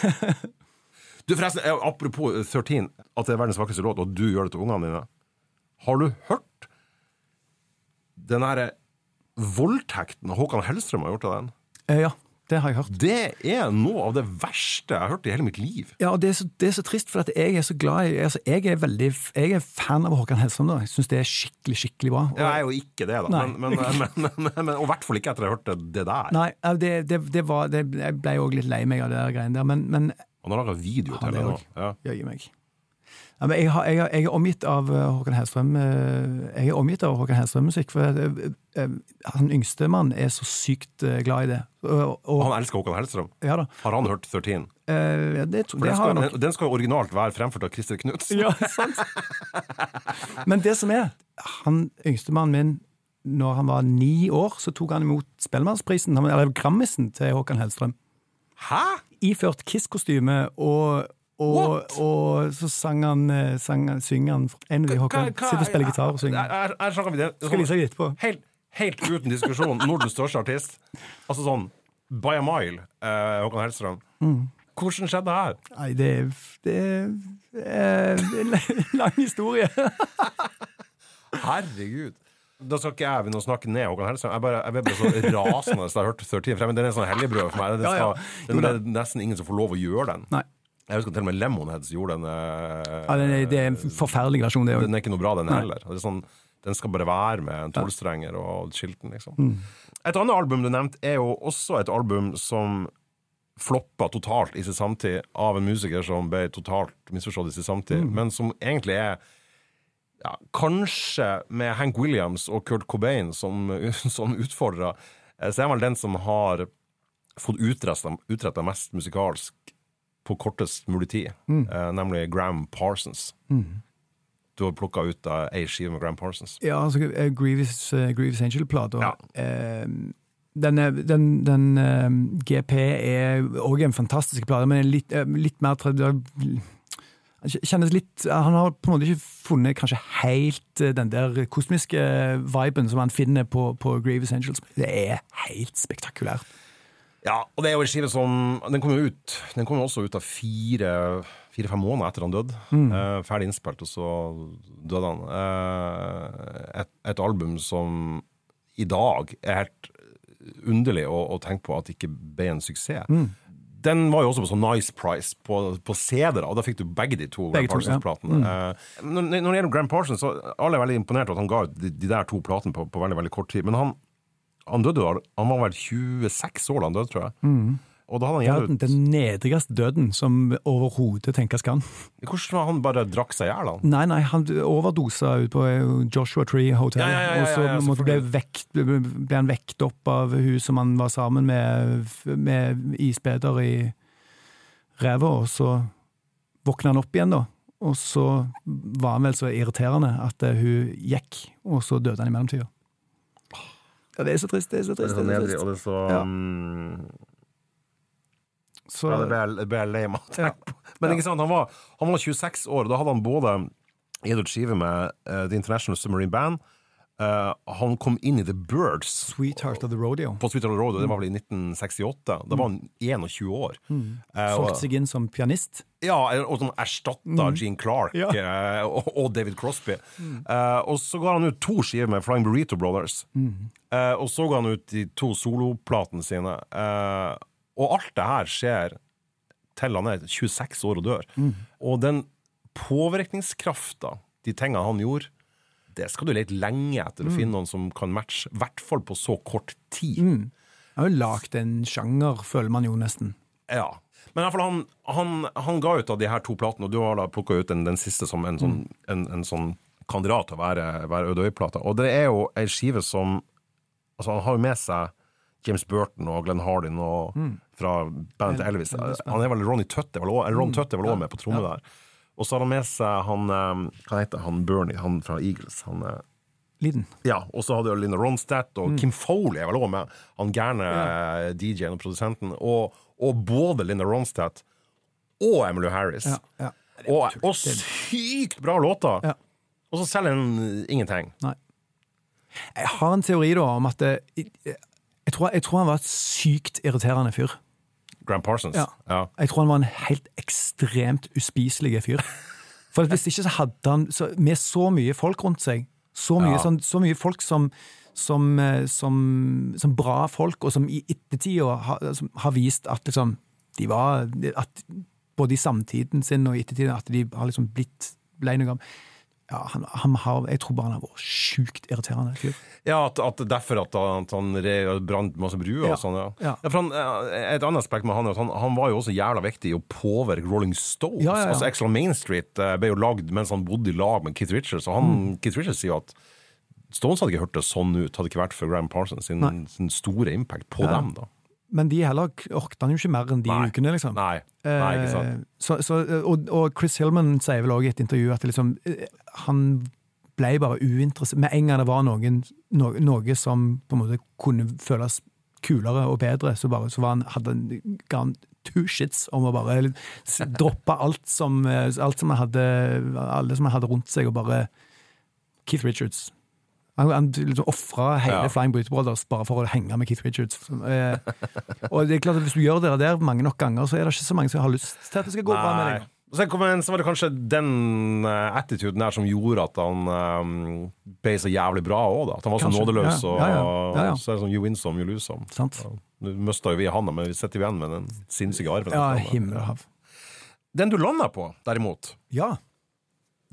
S1: Du forresten, eh, Apropos 13, at det er verdens vakreste låt, og du gjør det til ungene dine. Har du hørt den derre voldtekten Håkan Hellstrøm har gjort av den?
S2: Eh, ja, det har jeg hørt.
S1: Det er noe av det verste jeg har hørt i hele mitt liv.
S2: Ja, og det er så, det er så trist, for at jeg er så glad i altså, jeg, er veldig, jeg er fan av Håkan Hellstrøm. da. Jeg syns det er skikkelig skikkelig bra. Og,
S1: Jeg er jo ikke det, da. Men, men, men, og i hvert fall ikke etter at jeg hørt det, der.
S2: Nei, eh, det, det, det var, det, jeg ble òg litt lei meg av det der greiene der, men, men
S1: Han har laga video til det
S2: òg.
S1: Ja.
S2: jøye meg. Ja, men jeg, har, jeg, jeg er omgitt av eh, Håkan Hellstrøm eh, Jeg er omgitt av Håkan Hellstrøm-musikk, for eh, han yngste mann er så sykt glad i det. Og,
S1: Og han elsker Håkan Hellstrøm.
S2: ja da.
S1: Har han hørt 13?
S2: Eh, ja, det,
S1: For
S2: det
S1: den,
S2: har
S1: skal,
S2: nok.
S1: den skal jo originalt være fremført av Christer Knutsen.
S2: Ja, sant. Men det som er, han yngste mannen min, når han var ni år, så tok han imot Spellemannsprisen, eller Grammisen, til Håkan Hellstrøm.
S1: Hæ?!
S2: Iført Kiss-kostyme, og, og, og så sang han, eh, sang, synger han En av de Håkan sitter og spiller gitar og synger.
S1: Her, her snakker vi det.
S2: Skal vise deg etterpå.
S1: Helt, helt uten diskusjon, Nordens største artist. Altså sånn by a mile, eh, Håkan Hellstrøm.
S2: Mm.
S1: Hvordan skjedde det her?
S2: Nei, det er, det er, det er en lang historie.
S1: Herregud. Da skal ikke jeg begynne å snakke ned Håkan Hellstrøm. Jeg, bare, jeg ble bare så rasende da jeg hørte 13. For den er sånn helligbrød for meg. Det, skal,
S2: ja.
S1: den, det er nesten ingen som får lov å gjøre den.
S2: Nei,
S1: Jeg husker til og med Lemonheads gjorde den. eh,
S2: ja, det, det er en forferdelig versjon, det òg.
S1: Den er ikke noe bra, den heller. Det er sånn, den skal bare være med en tolvstrenger og skilten, liksom. Et annet album du nevnte, er jo også et album som floppa totalt i sin samtid av en musiker som ble totalt misforstått i sin samtid, men som egentlig er ja, kanskje med Hank Williams og Kurt Cobain som, som utfordrere, eh, så er vel den som har fått utretta, mest musikalsk på kortest mulig tid, eh, nemlig Graham Parsons. Du har plukka ut ei skive med Graham Parsons.
S2: Ja, altså uh, Grievous, uh, Grievous Angel-plata.
S1: Ja.
S2: Uh, den, den, den eh, GP er òg en fantastisk plate, men litt, eh, litt mer Kjennes litt Han har på en måte ikke funnet kanskje helt eh, den der kosmiske viben som han finner på, på Grievous Angels. Det er helt spektakulært.
S1: Ja, og det er jo en skive som Den kom jo ut Den kom jo også ut av fire Fire-fem måneder etter han døde. Eh, ferdig innspilt, og så døde han. Eh, et, et album som i dag er helt underlig å, å tenke på at det ikke ble en suksess. Den var jo også på sånn Nice Price på, på CD, da, og da fikk du begge de to
S2: Begge to, ja.
S1: Parsons-platene. Eh, når, når det gjelder Grand Parsons, så alle er veldig imponert over at han ga ut de, de der to platene på, på veldig veldig kort tid. Men han, han døde jo, han var vel 26 år da han døde, tror jeg. Og da hadde han
S2: Ja, den, den nedrigste døden som overhodet tenkes kan.
S1: Hvordan var han bare drakk seg i hjel.
S2: Nei, nei, han overdosa ut på Joshua Tree Hotel,
S1: Ja, ja, ja, ja,
S2: og så
S1: ja,
S2: måtte ble, vekt, ble han vekt opp av hun som han var sammen med, med isbeder i ræva, og så våkna han opp igjen, da. Og så var han vel så irriterende at eh, hun gikk, og så døde han i mellomtida. Ja, det er så trist, det er så
S1: Det er
S2: trist.
S1: nedrig,
S2: Det er så trist.
S1: og det er så
S2: Ja.
S1: Mm,
S2: Så,
S1: Ja, det ble, jeg- det ble jeg lei meg av å tenke på. Men ikke sant, han var, han var 26 år, og da hadde han både gitt skive med uh, The International Submarine Band. Uh, han kom inn i The Birds
S2: Sweetheart of the Rodeo.
S1: på Sweetheart Road, og det var vel i 1968. Da var han 21 år. Mm. og,
S2: Solgte seg inn som pianist.
S1: ja, og som erstatta Gene Clark
S2: Ja.
S1: uh, og, og David Crosby. Eh, og så ga han ut to skiver med Flying Burrito Brothers. Eh, og så ga han ut de to soloplatene sine. Eh, og alt det her skjer til han er 26 år og dør. Og den påvirkningskrafta, de tingene han gjorde, det skal du lete lenge etter å finne noen som kan matche, i hvert fall på så kort tid.
S2: Han har jo lagd en sjanger, føler man jo nesten.
S1: Ja. Men i hvert fall han, han, han ga ut av de her to platene, og du har da plukka ut den, den siste som en sånn, en, en sånn kandidat til å være, være Øde Øy-plata. Og det er jo ei skive som Altså, han har jo med seg James Burton og Glenn Hardin og, fra bandet til Elvis. Han er vel Ronny Tutt er vel også- Ron Tutt er vel òg med på tromme der. Og så har han med seg han eh, Hva heter han Bernie, han fra Eagles? Han eh,
S2: Liden.
S1: Ja, og så hadde jo Linda Ronstadt,
S2: Mm.
S1: og Kim Foley er vel òg med. Han gærne ja. DJ-en og produsenten. Og, og både Linda Ronstadt og Emily Harris.
S2: Ja, ja.
S1: Og, og sykt bra låter!
S2: Ja.
S1: Og så selger den ingenting.
S2: Nei. Jeg har en teori da om at det, jeg, tror, jeg tror han var et sykt irriterende fyr.
S1: Gram Parsons.
S2: Ja.
S1: Ja.
S2: Jeg tror han var en helt ekstremt uspiselig fyr. For hvis ikke så hadde han så, Med så mye folk rundt seg, så mye,
S1: Ja.
S2: sånn, så mye folk som, som, eh, som, som bra folk, og som i ettertida har, har vist at liksom de var at Både i samtiden sin og i ettertiden at de har liksom blitt ble noe av ja, han, han har, Jeg tror bare han har vært sjukt irriterende fyr.
S1: Ja, at, at derfor at han, at han brant masse bruer
S2: Ja.
S1: og sånn, ja.
S2: Ja.
S1: for han, eh, et annet aspekt med han er at han, var jo også jævla viktig i å påvirke Rolling Stones.
S2: Ja, ja, ja.
S1: Altså Extra Main Street eh, ble jo lagd mens han bodde i lag med Keith Richards, og han,
S2: Mm.
S1: Keith Richards sier jo at Stones hadde ikke hørt det sånn ut, hadde ikke vært for Graham Parsons sin, sin store impact på
S2: Ja.
S1: dem, da.
S2: Men de heller orket han jo ikke mer enn de
S1: Nei.
S2: ukene, liksom.
S1: Nei, nei ikke sant.
S2: Eh, Så, så, og, og Chris Hillman sier vel også i et intervju at liksom, eh, han ble bare uinteressert Med en gang det var noen, noe, noe som på en måte kunne føles kulere og bedre, så, bare, så var han, hadde han, ga han two shits om å bare droppe alt som, eh, alt som han hadde, alle som han hadde rundt seg, og bare Keith Richards. Han, han liksom ofra hele
S1: Ja.
S2: Flying Burrito Brothers bare for å henge med Keith Richards. Eh, og det er klart at Hvis du gjør det der mange nok ganger, så er det ikke så mange som har lyst til at det skal gå bra med
S1: Nei.
S2: deg.
S1: Og Så, var det kanskje den uh, attituden der som gjorde at han um, ble så jævlig bra òg, da. At han var så nådeløs,
S2: Ja,
S1: og
S2: ja, ja. Ja.
S1: så er det sånn you win some, you lose some.
S2: Sant?
S1: Nå mista jo vi han, men vi sitter igjen med den sinnssyke arven.
S2: Ja, himmel og hav.
S1: Den du landa på, derimot,
S2: Ja.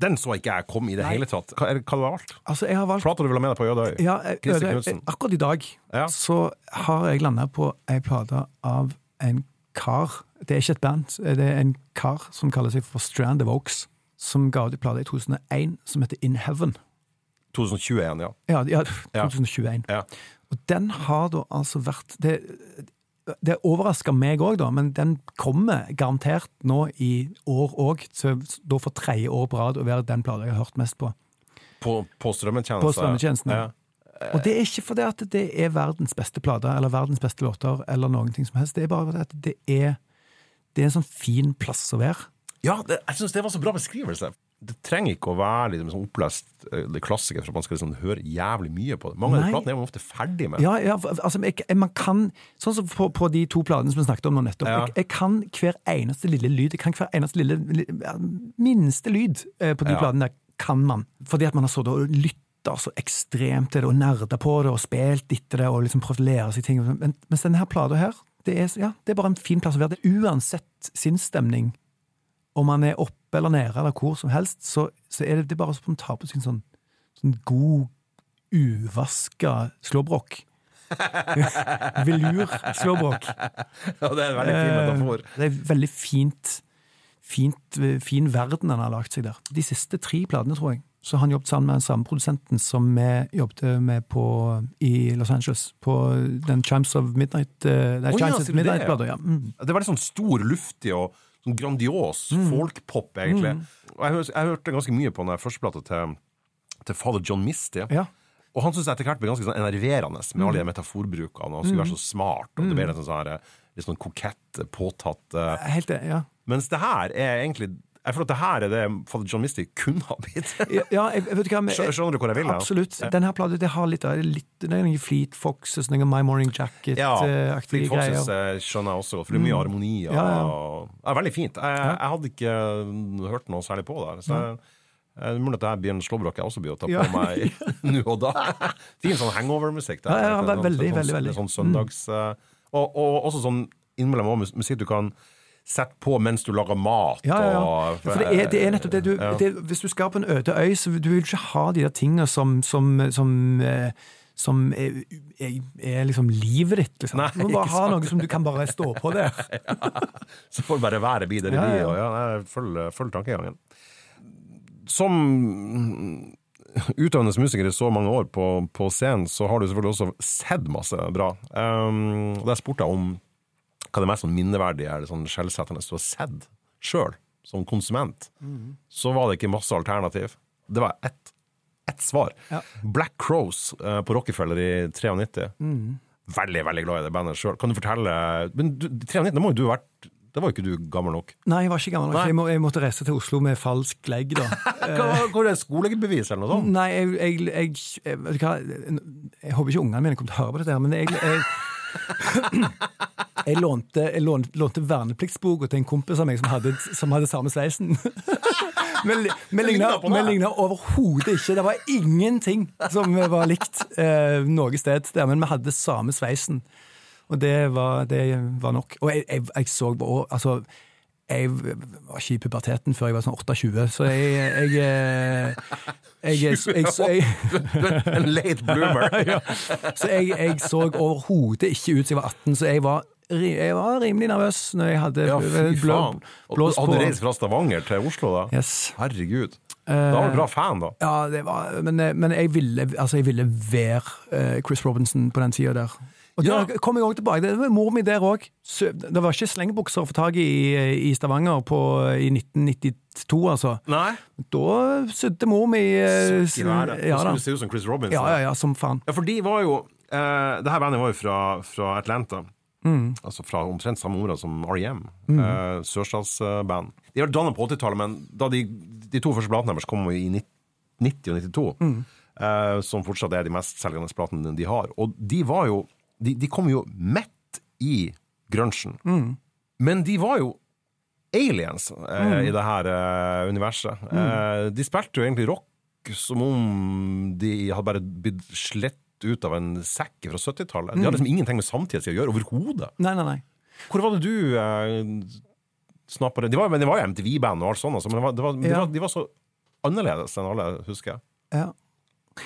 S1: Den så ikke jeg komme i det
S2: Nei.
S1: hele tatt. Hva, er, hva du har valgt?
S2: Altså, jeg har valgt
S1: Plata du vil ha med deg på Ødøy?
S2: ja,
S1: Christer
S2: Øde,
S1: Knudsen.
S2: Akkurat i dag
S1: Ja.
S2: så har jeg landa på ei plate av en kar Det er ikke et band, det er en kar som kaller seg for Strand of Oaks. Som ga ut en plate i 2001 som heter In Heaven.
S1: 2021, ja.
S2: Ja, ja
S1: Ja.
S2: 2021.
S1: ja.
S2: Og den har da altså vært Det, det overrasker meg òg, men den kommer garantert nå i år òg, da for tredje år på rad å være den plata jeg har hørt mest på.
S1: På, på strømmetjeneste.
S2: På strømmetjenesten, ja.
S1: Ja.
S2: Og det er ikke fordi at det er verdens beste plate, eller verdens beste låter, eller noen ting som helst. Det er bare fordi at det er, det er en sånn fin plass å være.
S1: Ja, det, jeg syns det var så bra beskrivelse. Det trenger ikke å være liksom, sånn opplest eh, det klassiker for at man skal liksom, høre jævlig mye på det. Mange av de platene er man ofte ferdig med.
S2: Ja, ja altså, jeg, man kan Sånn som på, på de to platene som vi snakket om nå nettopp.
S1: Ja.
S2: Jeg, jeg kan hver eneste lille lyd. Jeg kan hver eneste lille, li- minste lyd eh, på de
S1: Ja.
S2: platene der kan man. Fordi at man har sittet og lytta så ekstremt til det, og nerda på det, og spilt etter det, og liksom prøvd å lære seg ting. Men, mens denne plata her, det er, ja, det er bare en fin plass å være. Det er uansett sinnsstemning. Om man er oppe eller nede eller hvor som helst, så, så er det, det er bare som å ta på sin sånn, sånn god, uvaska slåbrok. Velur-slåbrok.
S1: Ja, det er en veldig fin metafor.
S2: Eh, Det er veldig fint, fint fin verden han har lagt seg der. De siste tre platene, tror jeg, så han jobbet sammen med den samme produsenten som vi jobbet med på, i Los Angeles. På den Chimes of Midnight uh,
S1: oh, ja,
S2: Midnight-plata. Ja. Mm.
S1: Det var litt sånn stor, luftig og sånn grandios folkpop, egentlig. Og jeg, jeg hørte ganske mye på den førsteplata til, til Father John Misty.
S2: ja.
S1: Og han syntes etter hvert ble ganske sånn enerverende med alle de metaforbrukene. Og han skulle være så smart, og det ble litt sånn, sånn, litt sånn kokett, påtatt. uh,
S2: Helt det, ja.
S1: Mens det her er egentlig Jeg føler at det her er det Father John Misty kunne ha blitt.
S2: Ja, ja, jeg, vet hva men-
S1: Skjønner du hvor jeg vil?
S2: Absolutt. Ja. Denne plata det har litt, litt det er noen Fleet Foxes, noen My Morning
S1: Ja,
S2: Jacket-aktige
S1: Fleet Foxes
S2: greier.
S1: eh, skjønner jeg også godt, for det er mye harmoni. Og,
S2: Ja, ja.
S1: ja, veldig fint. Jeg, jeg hadde ikke hørt noe særlig på det. Så jeg, det er mulig at det her blir en slåbrok jeg også blir å ta på
S2: Ja.
S1: meg nå og da. Fin sånn hangover-musikk.
S2: Ja, ja,
S1: Sånn-
S2: veldig,
S1: sånn-
S2: veldig, veldig.
S1: Sånn søndags... Mm. Og, og også sånn innimellom musikk du kan sette på mens du lager mat.
S2: Ja, ja, ja. Ja, For det er, det er nettopp det du
S1: Ja.
S2: det, Hvis du skal på en øde øy, så du vil ikke ha de der tingene som som, som, eh, som er, er, er liksom livet ditt. Liksom.
S1: Nei,
S2: du må bare ha noe som du kan bare stå på der.
S1: Så får bare det det
S2: Ja,
S1: blir.
S2: ja.
S1: Ja, jeg følg, følger tankegangen. Som utøvende musiker i så mange år på, på scenen, så har du selvfølgelig også sett masse bra. Um, Der spurte jeg om hva det mest sånn minneverdige eller sånn skjellsettende du har sett sjøl, som konsument. Så var det ikke masse alternativ. Det var ett ett svar.
S2: Ja.
S1: Black Crows uh, på Rockefeller i 93. Veldig, veldig glad i det bandet sjøl. Kan du fortelle Men du, 93, det må jo du ha vært Da var jo ikke du gammel nok.
S2: Nei, jeg var ikke gammel nok. Jeg, må, jeg måtte reise til Oslo med falsk legg, da.
S1: Hvor er det skolebevis eller noe sånt?
S2: Nei, jeg, jeg, jeg, jeg håper ikke ungene mine kommer til å høre på dette, her, men jeg, jeg, lånte, jeg lånte, lånte vernepliktsboka til en kompis av meg som hadde, som hadde samme sveisen. Vi ligna vi overhodet ikke. Det var ingenting som var likt eh, noe sted der, men vi hadde samme sveisen. Og det var, det var nok. Og jeg, jeg, jeg så på altså, jeg var ikke i puberteten før jeg var sånn 28, så jeg Jeg, jeg, jeg, jeg,
S1: en late bloomer.
S2: Så jeg, så overhodet ikke ut som jeg var 18, så jeg var, jeg var rimelig nervøs når jeg hadde
S1: Ja, fy
S2: blå-
S1: faen. Og du hadde
S2: på.
S1: reist fra Stavanger til Oslo, da?
S2: Yes.
S1: Herregud. Da var du bra fan, da.
S2: Ja, det var, men, men jeg, ville, altså ville være eh, Chris Robinson på den tida der. Og
S1: Ja.
S2: kom jeg også tilbake. Det var mor mi der òg. Det var ikke slengebukser å få tak i i Stavanger på, i 1992, altså.
S1: Nei.
S2: Da sydde mor mi eh,
S1: Søk
S2: ja,
S1: skulle se ut som Chris Robinson.
S2: ja, ja, ja, som faen.
S1: Ja, for de var jo eh, Det her bandet var jo fra, fra Atlanta.
S2: Mm.
S1: Altså fra omtrent samme område som R.E.M. Eh, Sørstatsband. De var dannet på 80-tallet, men da de, de to første platene deres kom i 90 og 92,
S2: Mm.
S1: eh, som fortsatt er de mest selgende platene de har. Og de var jo De, de kom jo midt i grunchen.
S2: Mm.
S1: Men de var jo aliens eh,
S2: Mm.
S1: i det her eh, universet. Eh, de spilte jo egentlig rock som om de hadde bare blitt slett ut av en sekk fra 70-tallet. De hadde liksom ingenting med samtida å gjøre overhodet.
S2: Nei, nei, nei.
S1: Hvor var det du eh, snappa det? De var, men det var jo MTV-band og alt sånt, altså, men det var, det var, de, var, de var så annerledes enn alle, husker jeg.
S2: Ja.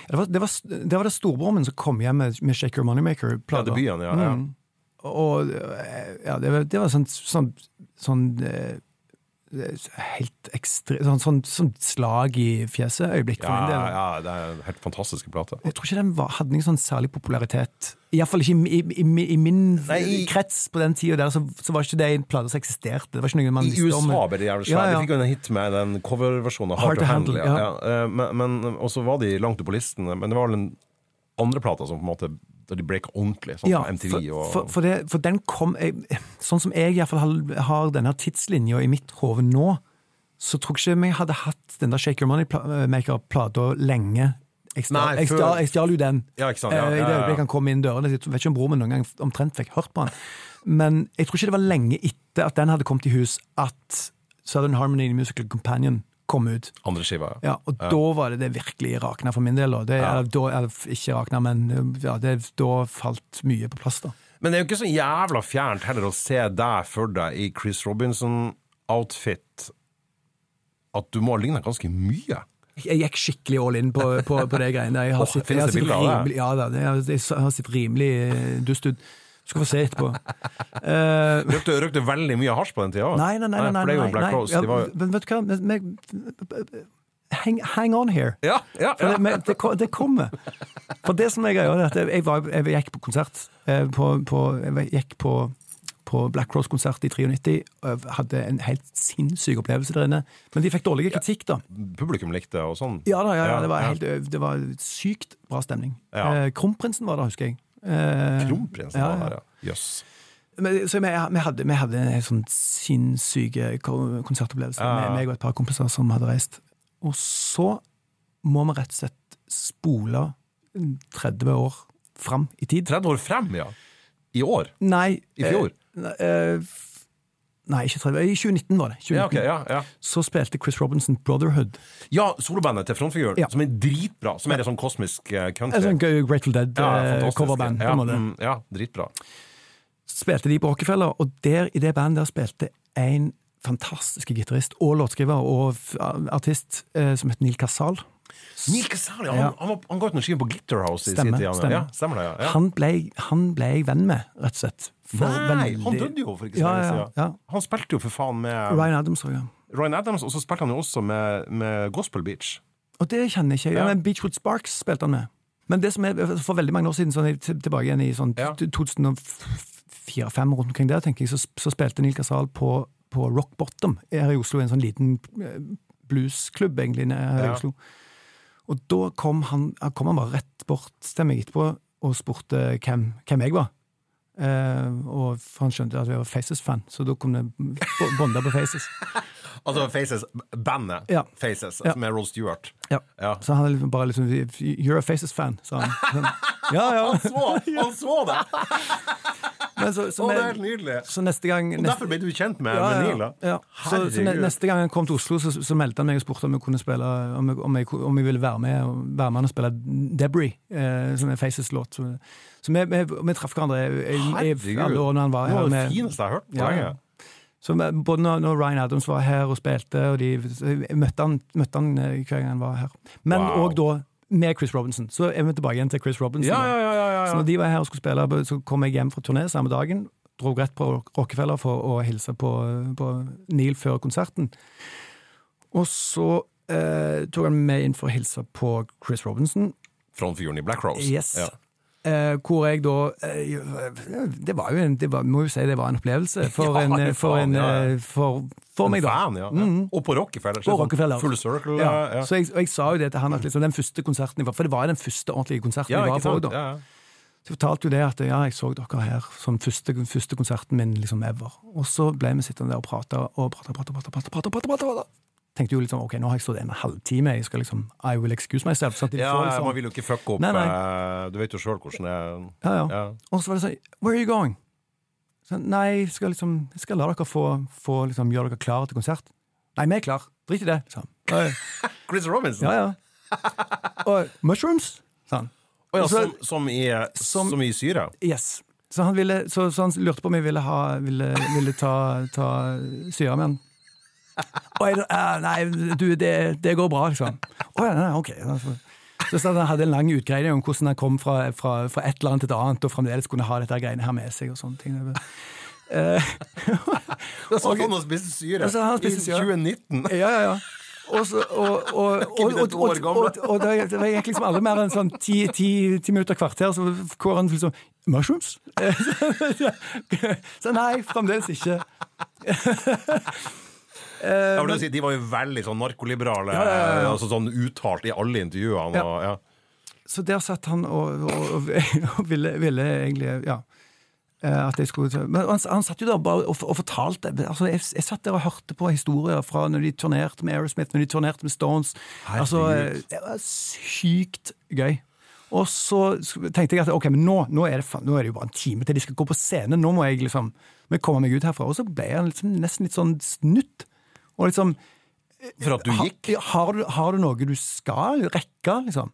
S2: Det var det, var, det, var det storebroren min som kom hjem med, med Shaker
S1: Ja,
S2: Moneymaker-plata.
S1: debuten, ja. ja.
S2: Mm. Og ja, det var, det var sånn, sånn, sånn eh, helt ekstre, sånn, sånn, sånn slag i fjeset-øyeblikk for
S1: Ja,
S2: min del.
S1: ja, det er en helt fantastiske plate.
S2: Jeg tror ikke den var, hadde noen sånn særlig popularitet. Iallfall ikke i, i, i, i min
S1: Nei, i-
S2: krets på den tida der, så, så var ikke det en plate som eksisterte. Det var ikke noe man
S1: I
S2: visste om.
S1: USA ble de jævlig
S2: Ja, ja.
S1: De fikk jo en hit med den coverversjonen av Hard, to Handle. Ja. eh, Men, men, og så var de langt oppe på listen, men det var vel den andre plata som på en måte da de breaka ordentlig, sånn
S2: Ja,
S1: på MTV og
S2: for, for, det, for den kom jeg, Sånn som jeg i hvert fall har, har denne tidslinja i mitt hode nå, så tror jeg ikke vi hadde hatt den der Shake Your Money-maker-plata lenge. Jeg stjal, jo den.
S1: Ja, ikke sant? Ja,
S2: Eh, I det øyeblikket han kom inn dørene. Jeg vet ikke om broren min noen gang omtrent fikk hørt på han. Men jeg tror ikke det var lenge etter at den hadde kommet i hus, at Southern Harmony Musical Companion kom ut.
S1: andre skiva. Ja.
S2: Ja, og da var det det virkelig rakna for min del. Det,
S1: Ja.
S2: da, eller ikke rakna, men ja, det, da falt mye på plass, da.
S1: Men det er jo ikke så jævla fjernt heller å se deg for deg i Chris Robinson-outfit at du må ha ligna ganske mye.
S2: Jeg gikk skikkelig all in på, på, på det greiene. Jeg har
S1: oh,
S2: sett, jeg har rimelig, ja, da, jeg, jeg har sett rimelig dust ut. Du skal få se etterpå. Uh,
S1: Røkte, røkte veldig mye hasj på den tida?
S2: nei, nei, nei. nei, nei,
S1: jo
S2: nei, nei. Ja, Men vet du hva? Men- Hang, hang on here.
S1: Ja, ja, ja.
S2: det, det, det kommer. For det som er greia, er at jeg, var, jeg gikk på konsert. eh, På, på, jeg gikk på, på Black Cross-konsert i 93 hadde en helt sinnssyk opplevelse der inne. Men de fikk dårlig kritikk, da.
S1: Publikum likte og sånn.
S2: Ja da, ja, ja,
S1: Ja,
S2: det var, helt, det var sykt bra stemning. Eh, Kronprinsen var der, husker jeg. Eh,
S1: Kronprinsen
S2: ja,
S1: var her, ja. Jøss.
S2: Men, så vi, vi, hadde, vi hadde en sånn sinnssyk konsertopplevelse
S1: Ja.
S2: med meg og et par kompiser som hadde reist. Og så må vi rett og slett spole 30 år fram i tid.
S1: 30 år frem, ja. I år.
S2: Nei
S1: I fjor?
S2: Eh, eh, nei, ikke 30. I 2019 var det. 2019.
S1: Ja, okay, ja, ja.
S2: Så spilte Chris Robinson Brotherhood.
S1: ja solobandet til frontfiguren,
S2: Ja.
S1: som er dritbra. Som er et sånn kosmisk eh, country.
S2: En sånn Grateful
S1: ja.
S2: Dead-coverband.
S1: ja,
S2: en måte.
S1: mm, ja, dritbra.
S2: spilte de på Rockefeller, og der, i det bandet der spilte en fantastisk gitarist og låtskriver og artist eh, som het Neil Casal.
S1: Neil Casali, han,
S2: Ja.
S1: han, var- han ga ut noen skiver på Glitterhouse i sin tid. han,
S2: stemmer.
S1: Ja, stemmer det, ja. ja.
S2: Han, ble, han ble jeg venn med, rett og slett. For
S1: veldig... han døde jo for ikke så lenge
S2: ja,
S1: siden.
S2: ja.
S1: Han spilte jo for faen med
S2: Ryan Adams òg, ja.
S1: Ryan Adams, og så spilte han jo også med, med Gospel Beach.
S2: Og det kjenner jeg ikke. Ja, men Beachwood Sparks spilte han med. Men det som er for veldig mange år siden, sånn, tilbake igjen i sånn
S1: Ja.
S2: 2004-2005, rundt omkring der, tenker jeg, så, så spilte Neil Casal på, på Rock Bottom her i Oslo, en sånn liten eh, bluesklubb egentlig her i
S1: Ja.
S2: Oslo. Og da kom han, han kom han bare rett bort til meg etterpå og spurte hvem, hvem jeg var. Eh, og han skjønte at vi var Faces-fan, så da kom det bo- på Faces.
S1: Altså Faces, bandet
S2: Ja.
S1: Faces,
S2: Ja.
S1: med Roll Stewart.
S2: Ja.
S1: Ja.
S2: Så han liksom bare liksom You're a Faces-fan, sa han. Sånn, ja, ja.
S1: Så, han så det!
S2: Men så, så,
S1: Å, det er helt nydelig!
S2: så neste gang
S1: Og derfor ble du kjent med,
S2: ja,
S1: med Neil,
S2: ja. Så, så neste gang han kom til Oslo, så, så meldte han meg og spurte om jeg kunne spille Om jeg, om jeg, om jeg ville være med være med han og spille Debris, eh, som er Faces-låt. Så, så vi, vi, vi traff hverandre i, alle år når han var
S1: Det var det fineste jeg har hørt på
S2: Ja,
S1: lenge.
S2: Ja. Så både når, Ryan Adams var her og spilte, og de, møtte han, møtte han eh, hver gang han var her. Men
S1: Wow.
S2: da med Chris Robinson. Så er vi tilbake igjen til Chris Robinson.
S1: Ja, ja, ja, ja, ja.
S2: Så når de var her og skulle spille, så kom jeg hjem fra turné samme dagen. Dro rett på Rockefeller for å hilse på, på Neil før konserten. Og så eh, tok han med inn for å hilse på Chris Robinson.
S1: Frontfiguren i Black Rose.
S2: Yes. Eh, hvor jeg da eh, Det var jo en, det var, må jo si det var en opplevelse for,
S1: Ja,
S2: en, for,
S1: faen,
S2: en,
S1: ja,
S2: eh, for, for meg, da.
S1: Fan, ja. mm. Og på Rockefeller.
S2: På
S1: sånn
S2: Rockefeller.
S1: Full circle.
S2: Ja.
S1: Ja, ja.
S2: Så jeg, og jeg sa jo det til han at liksom, den første konserten var For det var den første ordentlige konserten jeg var på. Da. Så jeg fortalte jo det at ja, jeg så dere her som første, første konserten min liksom ever. Og så ble vi sittende der og prate og prate, prate, prate, prate, prate, prate, prate, prate. Tenkte jo liksom, ok, nå har jeg stått en halvtime, jeg skal liksom I will excuse myself. Sånn at de
S1: Ja,
S2: får liksom,
S1: man vil jo ikke fucke opp
S2: Nei, nei.
S1: eh, Du vet jo sjøl hvordan det er.
S2: ja, ja.
S1: Ja.
S2: Og så var det sånn, where are you going? Så, nei, jeg skal liksom, jeg skal la dere få, få liksom, gjøre dere klare til konsert. Nei, vi er klare. Drit i det. Sånn.
S1: Chris Robinson?
S2: ja, ja. Og mushrooms, sa han.
S1: Å ja,
S2: så-
S1: som, som, i,
S2: Som-
S1: som i syre?
S2: Yes. Så han, ville, så, så han lurte på om jeg ville, ha, ville, ville ta, ta syre med han. Og jeg, eh, nei, du, det, det går bra, liksom. Å ja, ok. Så sa han hadde en lang utgreiing om hvordan han kom fra, fra, fra et eller annet til et annet, og fremdeles kunne ha dette greiene her med seg. og sånne ting. Eh,
S1: Da satt han og spiste syre
S2: så
S1: i 2019.
S2: Ja, ja, ja. Og, så, og, og, og, og, og, og, og det, det gikk liksom aldri mer enn sånn ti, ti, ti minutter, kvarter, så hvor han liksom Mushrooms? Så nei, fremdeles ikke.
S1: Ja, men si, de var jo veldig sånn narkoliberale,
S2: Ja, ja, ja,
S1: altså sånn uttalt i alle intervjuene. Og, ja.
S2: Så der satt han og, og, og, ville, ville egentlig Ja. eh, At jeg skulle Men han, han satt jo der bare og, og fortalte altså jeg, jeg satt der og hørte på historier fra når de turnerte med Aerosmith, når de turnerte med Stones. Altså, eh, det var sykt gøy. Og så tenkte jeg at ok, men nå, nå, er det, nå er det jo bare en time til de skal gå på scenen. Nå må jeg liksom må jeg komme meg ut herfra. Og så ble han liksom nesten litt sånn snutt. Og liksom
S1: For at du gikk?
S2: Ha, Har, du, har du noe du skal rekke, liksom?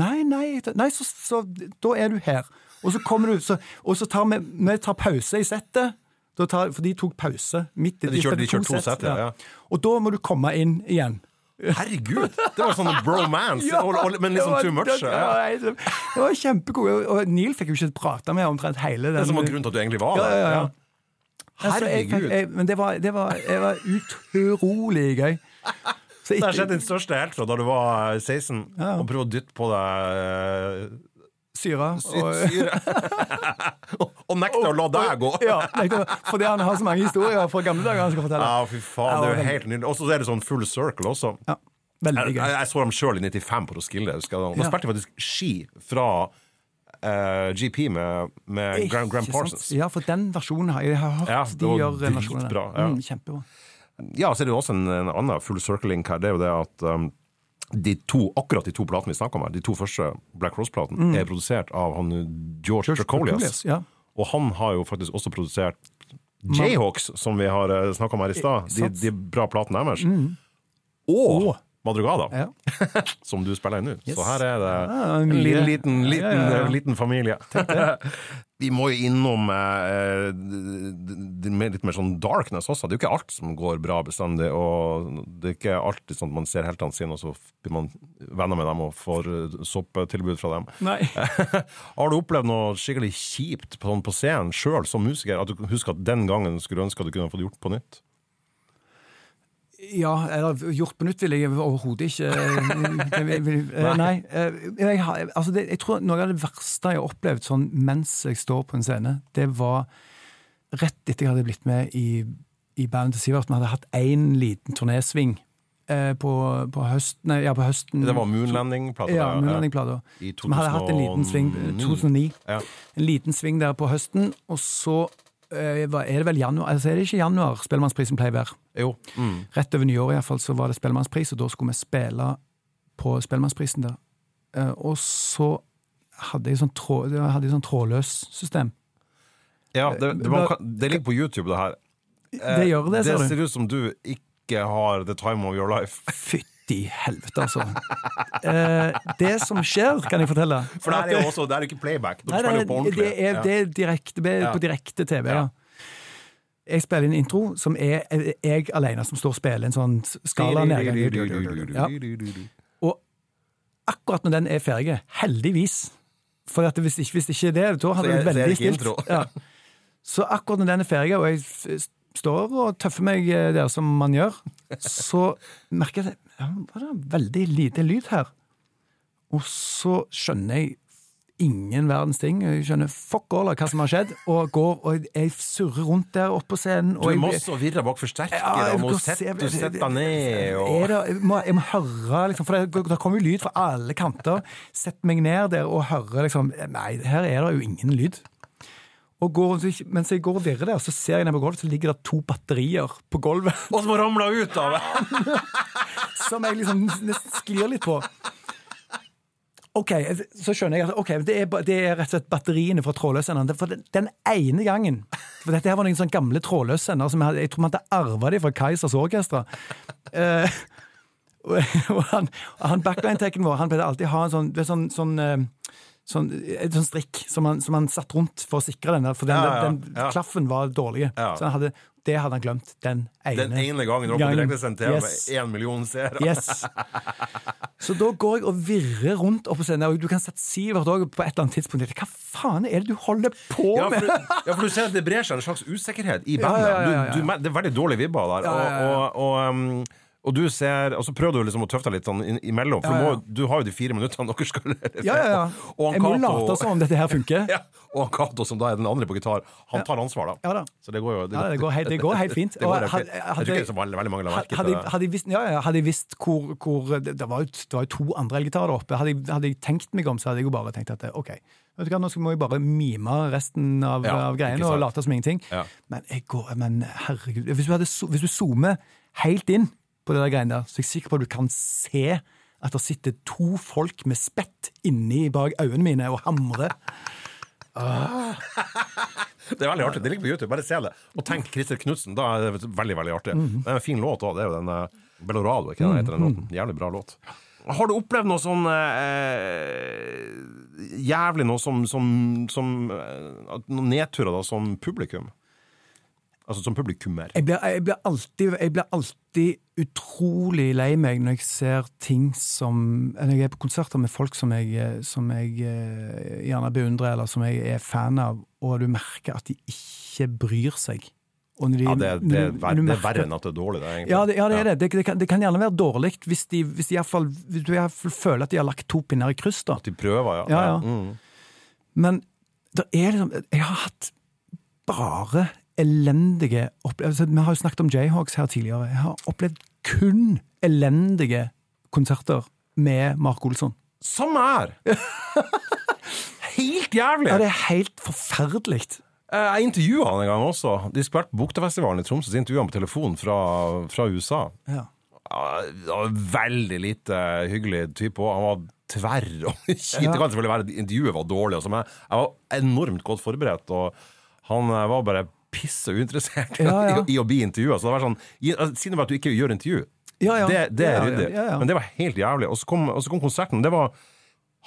S2: Nei, nei, nei så, så da er du her. Og så kommer du, så, og så tar vi, vi tar pause i settet. Tar, for de tok pause midt i
S1: Ja, de kjørte- de kjørte to sett, ja, ja.
S2: Og da må du komme inn igjen.
S1: Herregud! Det var sånn bromance, og, men liksom
S2: det
S1: too much.
S2: Det
S1: Ja.
S2: det var kjempegod. Og- Neil fikk jo ikke prate med omtrent hele
S1: Det
S2: er
S1: som var grunnen til at du egentlig var
S2: Ja,
S1: der.
S2: ja, ja. ja.
S1: Herregud.
S2: jeg, men det var, det, var, det var utrolig gøy. Så
S1: Det har skjedd din største helt fra da du var 16,
S2: Ja.
S1: og prøvde å dytte på deg eh,
S2: syre. og-
S1: syre. og, og nekte å la deg gå.
S2: Ja, fordi han har så mange historier fra gamle dager han skal fortelle.
S1: Ja, fy faen, det er jo helt nydelig. Og så er det sånn full circle også.
S2: Ja, veldig gøy.
S1: jeg, jeg så dem sjøl i 95 på Roskilde. Da
S2: Ja.
S1: spilte jeg faktisk ski fra eh, GP med, med Graham, Graham Parsons.
S2: Ja, for den versjonen har jeg hørt.
S1: Ja,
S2: de
S1: det var
S2: gjør versjonen versjon av det.
S1: dritbra, ja.
S2: Mm, kjempebra.
S1: Ja, så er det jo også en, en annen full circle-link her. Det er jo det at um, de to, akkurat de to platene vi snakker om her, de to første Black Rose-platene, er produsert av han George, Tricolias.
S2: Ja.
S1: Og han har jo faktisk også produsert Jayhawks, som vi har snakka om her i stad. De, de bra platene deres. Mm.
S2: Og-
S1: Madrugada,
S2: Ja.
S1: som du spiller inn nå.
S2: Yes.
S1: Så her er det en
S2: mye.
S1: liten, liten, liten,
S2: Ja,
S1: liten familie. Vi må jo innom eh, mer- litt mer sånn darkness også. Det er jo ikke alt som går bra bestandig. Og det er ikke alltid sånn at man ser heltene sine, og så blir man venner med dem og får soppetilbud sopptilbud fra dem.
S2: Nei.
S1: Har du opplevd noe skikkelig kjipt på, sånn, på scenen sjøl som musiker? At du husker at den gangen skulle du ønske at du kunne fått gjort på nytt?
S2: Ja, eller gjort på nytt vil jeg overhodet ikke vil- eh, Nei. eh, Jeg, altså det, jeg tror noe av det verste jeg har opplevd sånn mens jeg står på en scene, det var rett etter jeg hadde blitt med i, i bandet til Sivert. Vi hadde hatt én liten turnésving eh, på, på høsten Nei, ja, på høsten
S1: Det var Moonlanding-plata?
S2: Ja, Moonlanding-plata.
S1: I
S2: Som hadde hatt en liten sving 2009.
S1: Ja.
S2: En liten sving der på høsten, og så eh, er det vel januar Altså er det ikke januar Spellemannsprisen pleier å være?
S1: Jo. Mm.
S2: Rett over nyåret iallfall, så var det Spellemannspris, og da skulle vi spille på Spellemannsprisen der. Eh, og så hadde jeg sånn, trå, hadde jeg sånn trådløs system.
S1: Ja, det, det, man det ligger på YouTube, det her. Eh,
S2: Det gjør det,
S1: Det
S2: ser du.
S1: ser ut som du ikke har the time of your life.
S2: Fytti helvete, altså. Eh, det som skjer, kan jeg fortelle
S1: For det er jo også, det er ikke playback.
S2: Nei, det,
S1: på
S2: er- det er, det er direkte, på direkte TV,
S1: Ja.
S2: Jeg spiller inn intro som er jeg alene som står og spiller en sånn skala nedgang. Ja. Og akkurat når den er ferdig, heldigvis For hvis, ikke, hvis ikke det, da hadde det
S1: er
S2: veldig stilt. Ja. Så akkurat når den er ferdig, og jeg står og tøffer meg eh, der som man gjør, så merker jeg at ja, var det veldig lite lyd her. Og så skjønner jeg ingen verdens ting. Jeg skjønner fuck all av hva som har skjedd, og går og jeg surrer rundt der oppe på scenen.
S1: Du
S2: og jeg-
S1: masse og bak forsterker,
S2: ja,
S1: og må sette, deg ned og
S2: er det, jeg, må, jeg må høre, liksom, for det, det kommer jo lyd fra alle kanter. Sett meg ned der og høre liksom Nei, her er det jo ingen lyd. Og går, mens jeg går og virrer der, så ser jeg ned på gulvet, så ligger det to batterier på gulvet.
S1: Og som har ramla ut av det!
S2: Som jeg liksom nesten sklir litt på. Ok, så skjønner jeg at okay, det, er, det er rett og slett batteriene fra trådløssenderen. For den, den ene gangen For dette her var noen sånne gamle trådløssender som jeg, jeg tror man hadde arva dem fra Keisers Orkestra. Uh, og, han, han backline-tekken vår han pleide alltid ha en sånn, sånn, sånn, eh, sånn, et sånn strikk som han, som han satt rundt for å sikre den. der, For den,
S1: Ja, ja,
S2: den,
S1: ja.
S2: klaffen var dårlig. Så han hadde, det hadde han glemt. Den ene,
S1: Den ene gangen på
S2: gangen.
S1: direktesendt TV
S2: Yes.
S1: med én million seere.
S2: Yes. Så da går jeg og virrer rundt oppå scenen, og du kan sette Sivert òg på et eller annet tidspunkt. Hva faen er det du holder på
S1: Ja,
S2: med?
S1: ja, for du ser at det brer seg en slags usikkerhet i bandet.
S2: ja, ja.
S1: Du, du, det er veldig dårlige vibber der. Og, og, og, um, og du ser, og så prøver du liksom å tøffe deg litt sånn imellom, for
S2: Ja, ja.
S1: du, må, du har jo de fire minuttene dere skal
S2: Ja, ja, ja. Jeg må late som om dette her funker.
S1: ja, og han Cato, som da er den andre på gitar, han tar ansvar, da.
S2: Ja da.
S1: Så det går jo
S2: det går helt, det går helt fint.
S1: Det går helt fint. Jeg
S2: hadde-
S1: tror det er veldig, mange la merke
S2: Hadde,
S1: til
S2: jeg-
S1: det.
S2: hadde jeg visst, ja, ja, hadde jeg visst hvor, hvor det, det, var jo, det var jo to andre elgitarer der oppe. Hadde jeg, hadde jeg tenkt meg om, så hadde jeg jo bare tenkt at ok, vet du hva, nå må jeg bare mime resten av,
S1: Ja,
S2: av greiene og late som ingenting. Men, jeg går, men herregud, hvis du, hadde, hvis du zoomer helt inn på det der greiene der, så er sikker på at du kan se at det sitter to folk med spett inni bak øynene mine og hamrer.
S1: Det er veldig artig. Det ligger på YouTube. Bare se det. Og tenk Christer Knutsen. Da er det veldig veldig artig.
S2: Mhm.
S1: Det er en fin låt òg. Det er jo den uh, Bellorado, ikke den heter den låten. Jævlig bra låt. Har du opplevd noe sånn eh, Jævlig noe som, som, som eh, Noen nedturer da som publikum? Altså som publikummer.
S2: Jeg blir, jeg, blir alltid, jeg blir alltid utrolig lei meg når jeg ser ting som Når jeg er på konserter med folk som jeg, som jeg eh, gjerne beundrer, eller som jeg er fan av, og du merker at de ikke bryr seg. De-
S1: Ja, det, det, er det er verre enn at det er dårlig, det, egentlig.
S2: Ja, det, ja, det er det. Kan, det kan gjerne være dårlig hvis, de, hvis, de fall, hvis du i fall føler at de har lagt to pinner i kryss. da.
S1: At de prøver, ja.
S2: Ja, ja.
S1: Mm.
S2: Men det er liksom Jeg har hatt bare elendige opplevelser. Vi har jo snakket om Jayhawks her tidligere. Jeg har opplevd kun elendige konserter med Mark Olsson.
S1: Samme her! Helt jævlig!
S2: Ja, det er helt forferdelig.
S1: Eh, Jeg intervjua han en gang også. De spilte på Buktefestivalen i Tromsø, så intervjua han på telefon fra, fra USA.
S2: Ja.
S1: Ja, Veldig lite hyggelig type òg. Han var tverr og kjip. Det kan selvfølgelig være at intervjuet var dårlig, altså, men jeg var enormt godt forberedt. Og han eh, var bare pisse uinteressert
S2: Ja, ja.
S1: i, i å bli intervjua. Så det var sånn, gi- altså, Si det bare at du ikke gjør intervju.
S2: Ja, ja.
S1: Det, det er ryddig. Men det var helt jævlig. Og så kom, og så kom konserten. Det var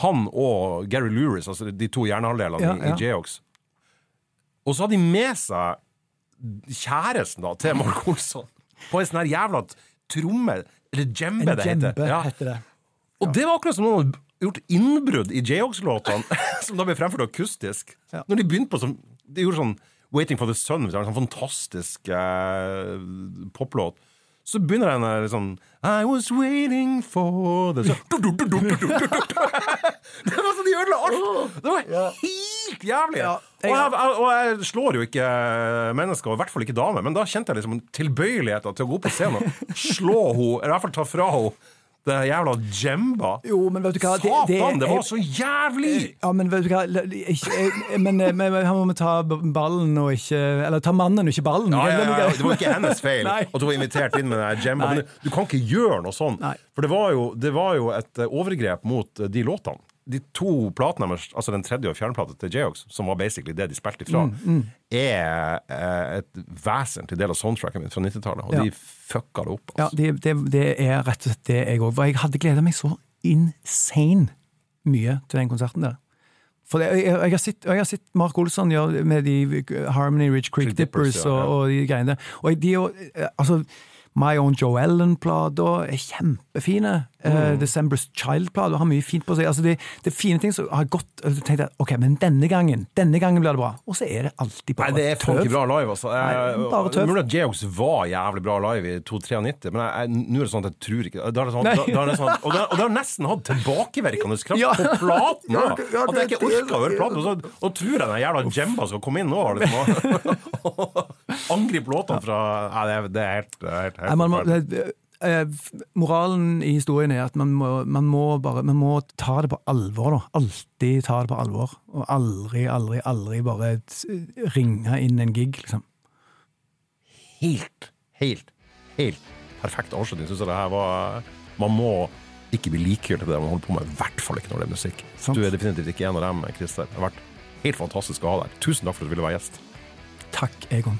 S1: han og Gary Lewis, altså de to hjernehalvdelene i, i J-Ox. Og så hadde de med seg kjæresten da, til Mark Olsson på en sånn her jævla tromme, eller djembe, det heter. Ja.
S2: heter det.
S1: Og det var akkurat som noen hadde gjort innbrudd i J-Ox-låtene, som da ble fremført akustisk.
S2: Ja.
S1: Når de begynte på sånn De gjorde sånn Waiting for the Sun, en sånn fantastisk eh, poplåt. Så begynner den der sånn I was waiting for the sun Det var sånn de ødela alt! Det var helt jævlig!
S2: Ja,
S1: og, jeg, jeg, og jeg slår jo ikke mennesker, og i hvert fall ikke damer, men da kjente jeg liksom tilbøyeligheten til å gå opp på scenen og slå henne, eller i hvert fall ta fra henne det jævla Jemba.
S2: Jo, men vet du hva det,
S1: Satan, det var så jævlig!
S2: Ja, men vet du hva ikke, eh, Men eh, men her må vi ta ballen og ikke Eller ta mannen og ikke ballen.
S1: Ja, ja, ja, det var ikke hennes feil
S2: Nei.
S1: at hun var invitert inn med den Jemba.
S2: Nei.
S1: Men du, kan ikke gjøre noe sånn. For det var, jo, det var jo et eh, overgrep mot eh, de låtene. De to platene deres, altså den tredje og fjerde plata til J-Ox, som var basically det de spilte ifra,
S2: Mm,
S1: er eh, et vesentlig del av soundtracken min fra 90-tallet. Og
S2: Ja.
S1: de fucka det opp.
S2: Ja,
S1: Altså.
S2: det, det, det er rett og slett det jeg òg. For jeg hadde gleda meg så insane mye til den konserten der. For det, jeg, jeg, har sett, jeg har sett Mark Olsson gjøre med de Harmony Ridge Creek
S1: Dippers,
S2: Dippers
S1: ja,
S2: og,
S1: ja.
S2: og de greiene der. Og de, og, eh, altså, My Own Joe Ellen-plata er kjempefine.
S1: Mm.
S2: Uh, December's Child-plata har mye fint på seg. Altså, det, det er fine ting som har gått og så tenkte Ok, men denne gangen denne gangen blir det bra. Og så er det alltid bare
S1: Nei, det er funky bra live, altså.
S2: Nei, bare tøv.
S1: Mulig at J-Ox var jævlig bra live i 293, men nå er det sånn at jeg tror ikke det sånn, da, da sånn, og, det, og det har nesten hatt tilbakevirkende kraft
S2: Ja.
S1: på platen!
S2: Ja, ja,
S1: At jeg ikke orker å høre platen. Og så og tror jeg den jævla Jemba skal komme inn nå liksom, og angripe låtene fra ja, det er, helt, helt, helt
S2: man må, eh, moralen i historien er at man må, man må bare man må ta det på alvor. da. Alltid ta det på alvor. Og aldri, aldri, aldri bare ringe inn en gig, liksom.
S1: helt, helt, helt perfekt avslutning, syns jeg det her var Man må ikke bli likegyldig til det man holder på med, i hvert fall ikke når det er musikk.
S2: Sant.
S1: Du er definitivt ikke en av dem, Christer. Det har vært helt fantastisk å ha deg. Tusen takk for at du ville være gjest.
S2: Takk, Egon.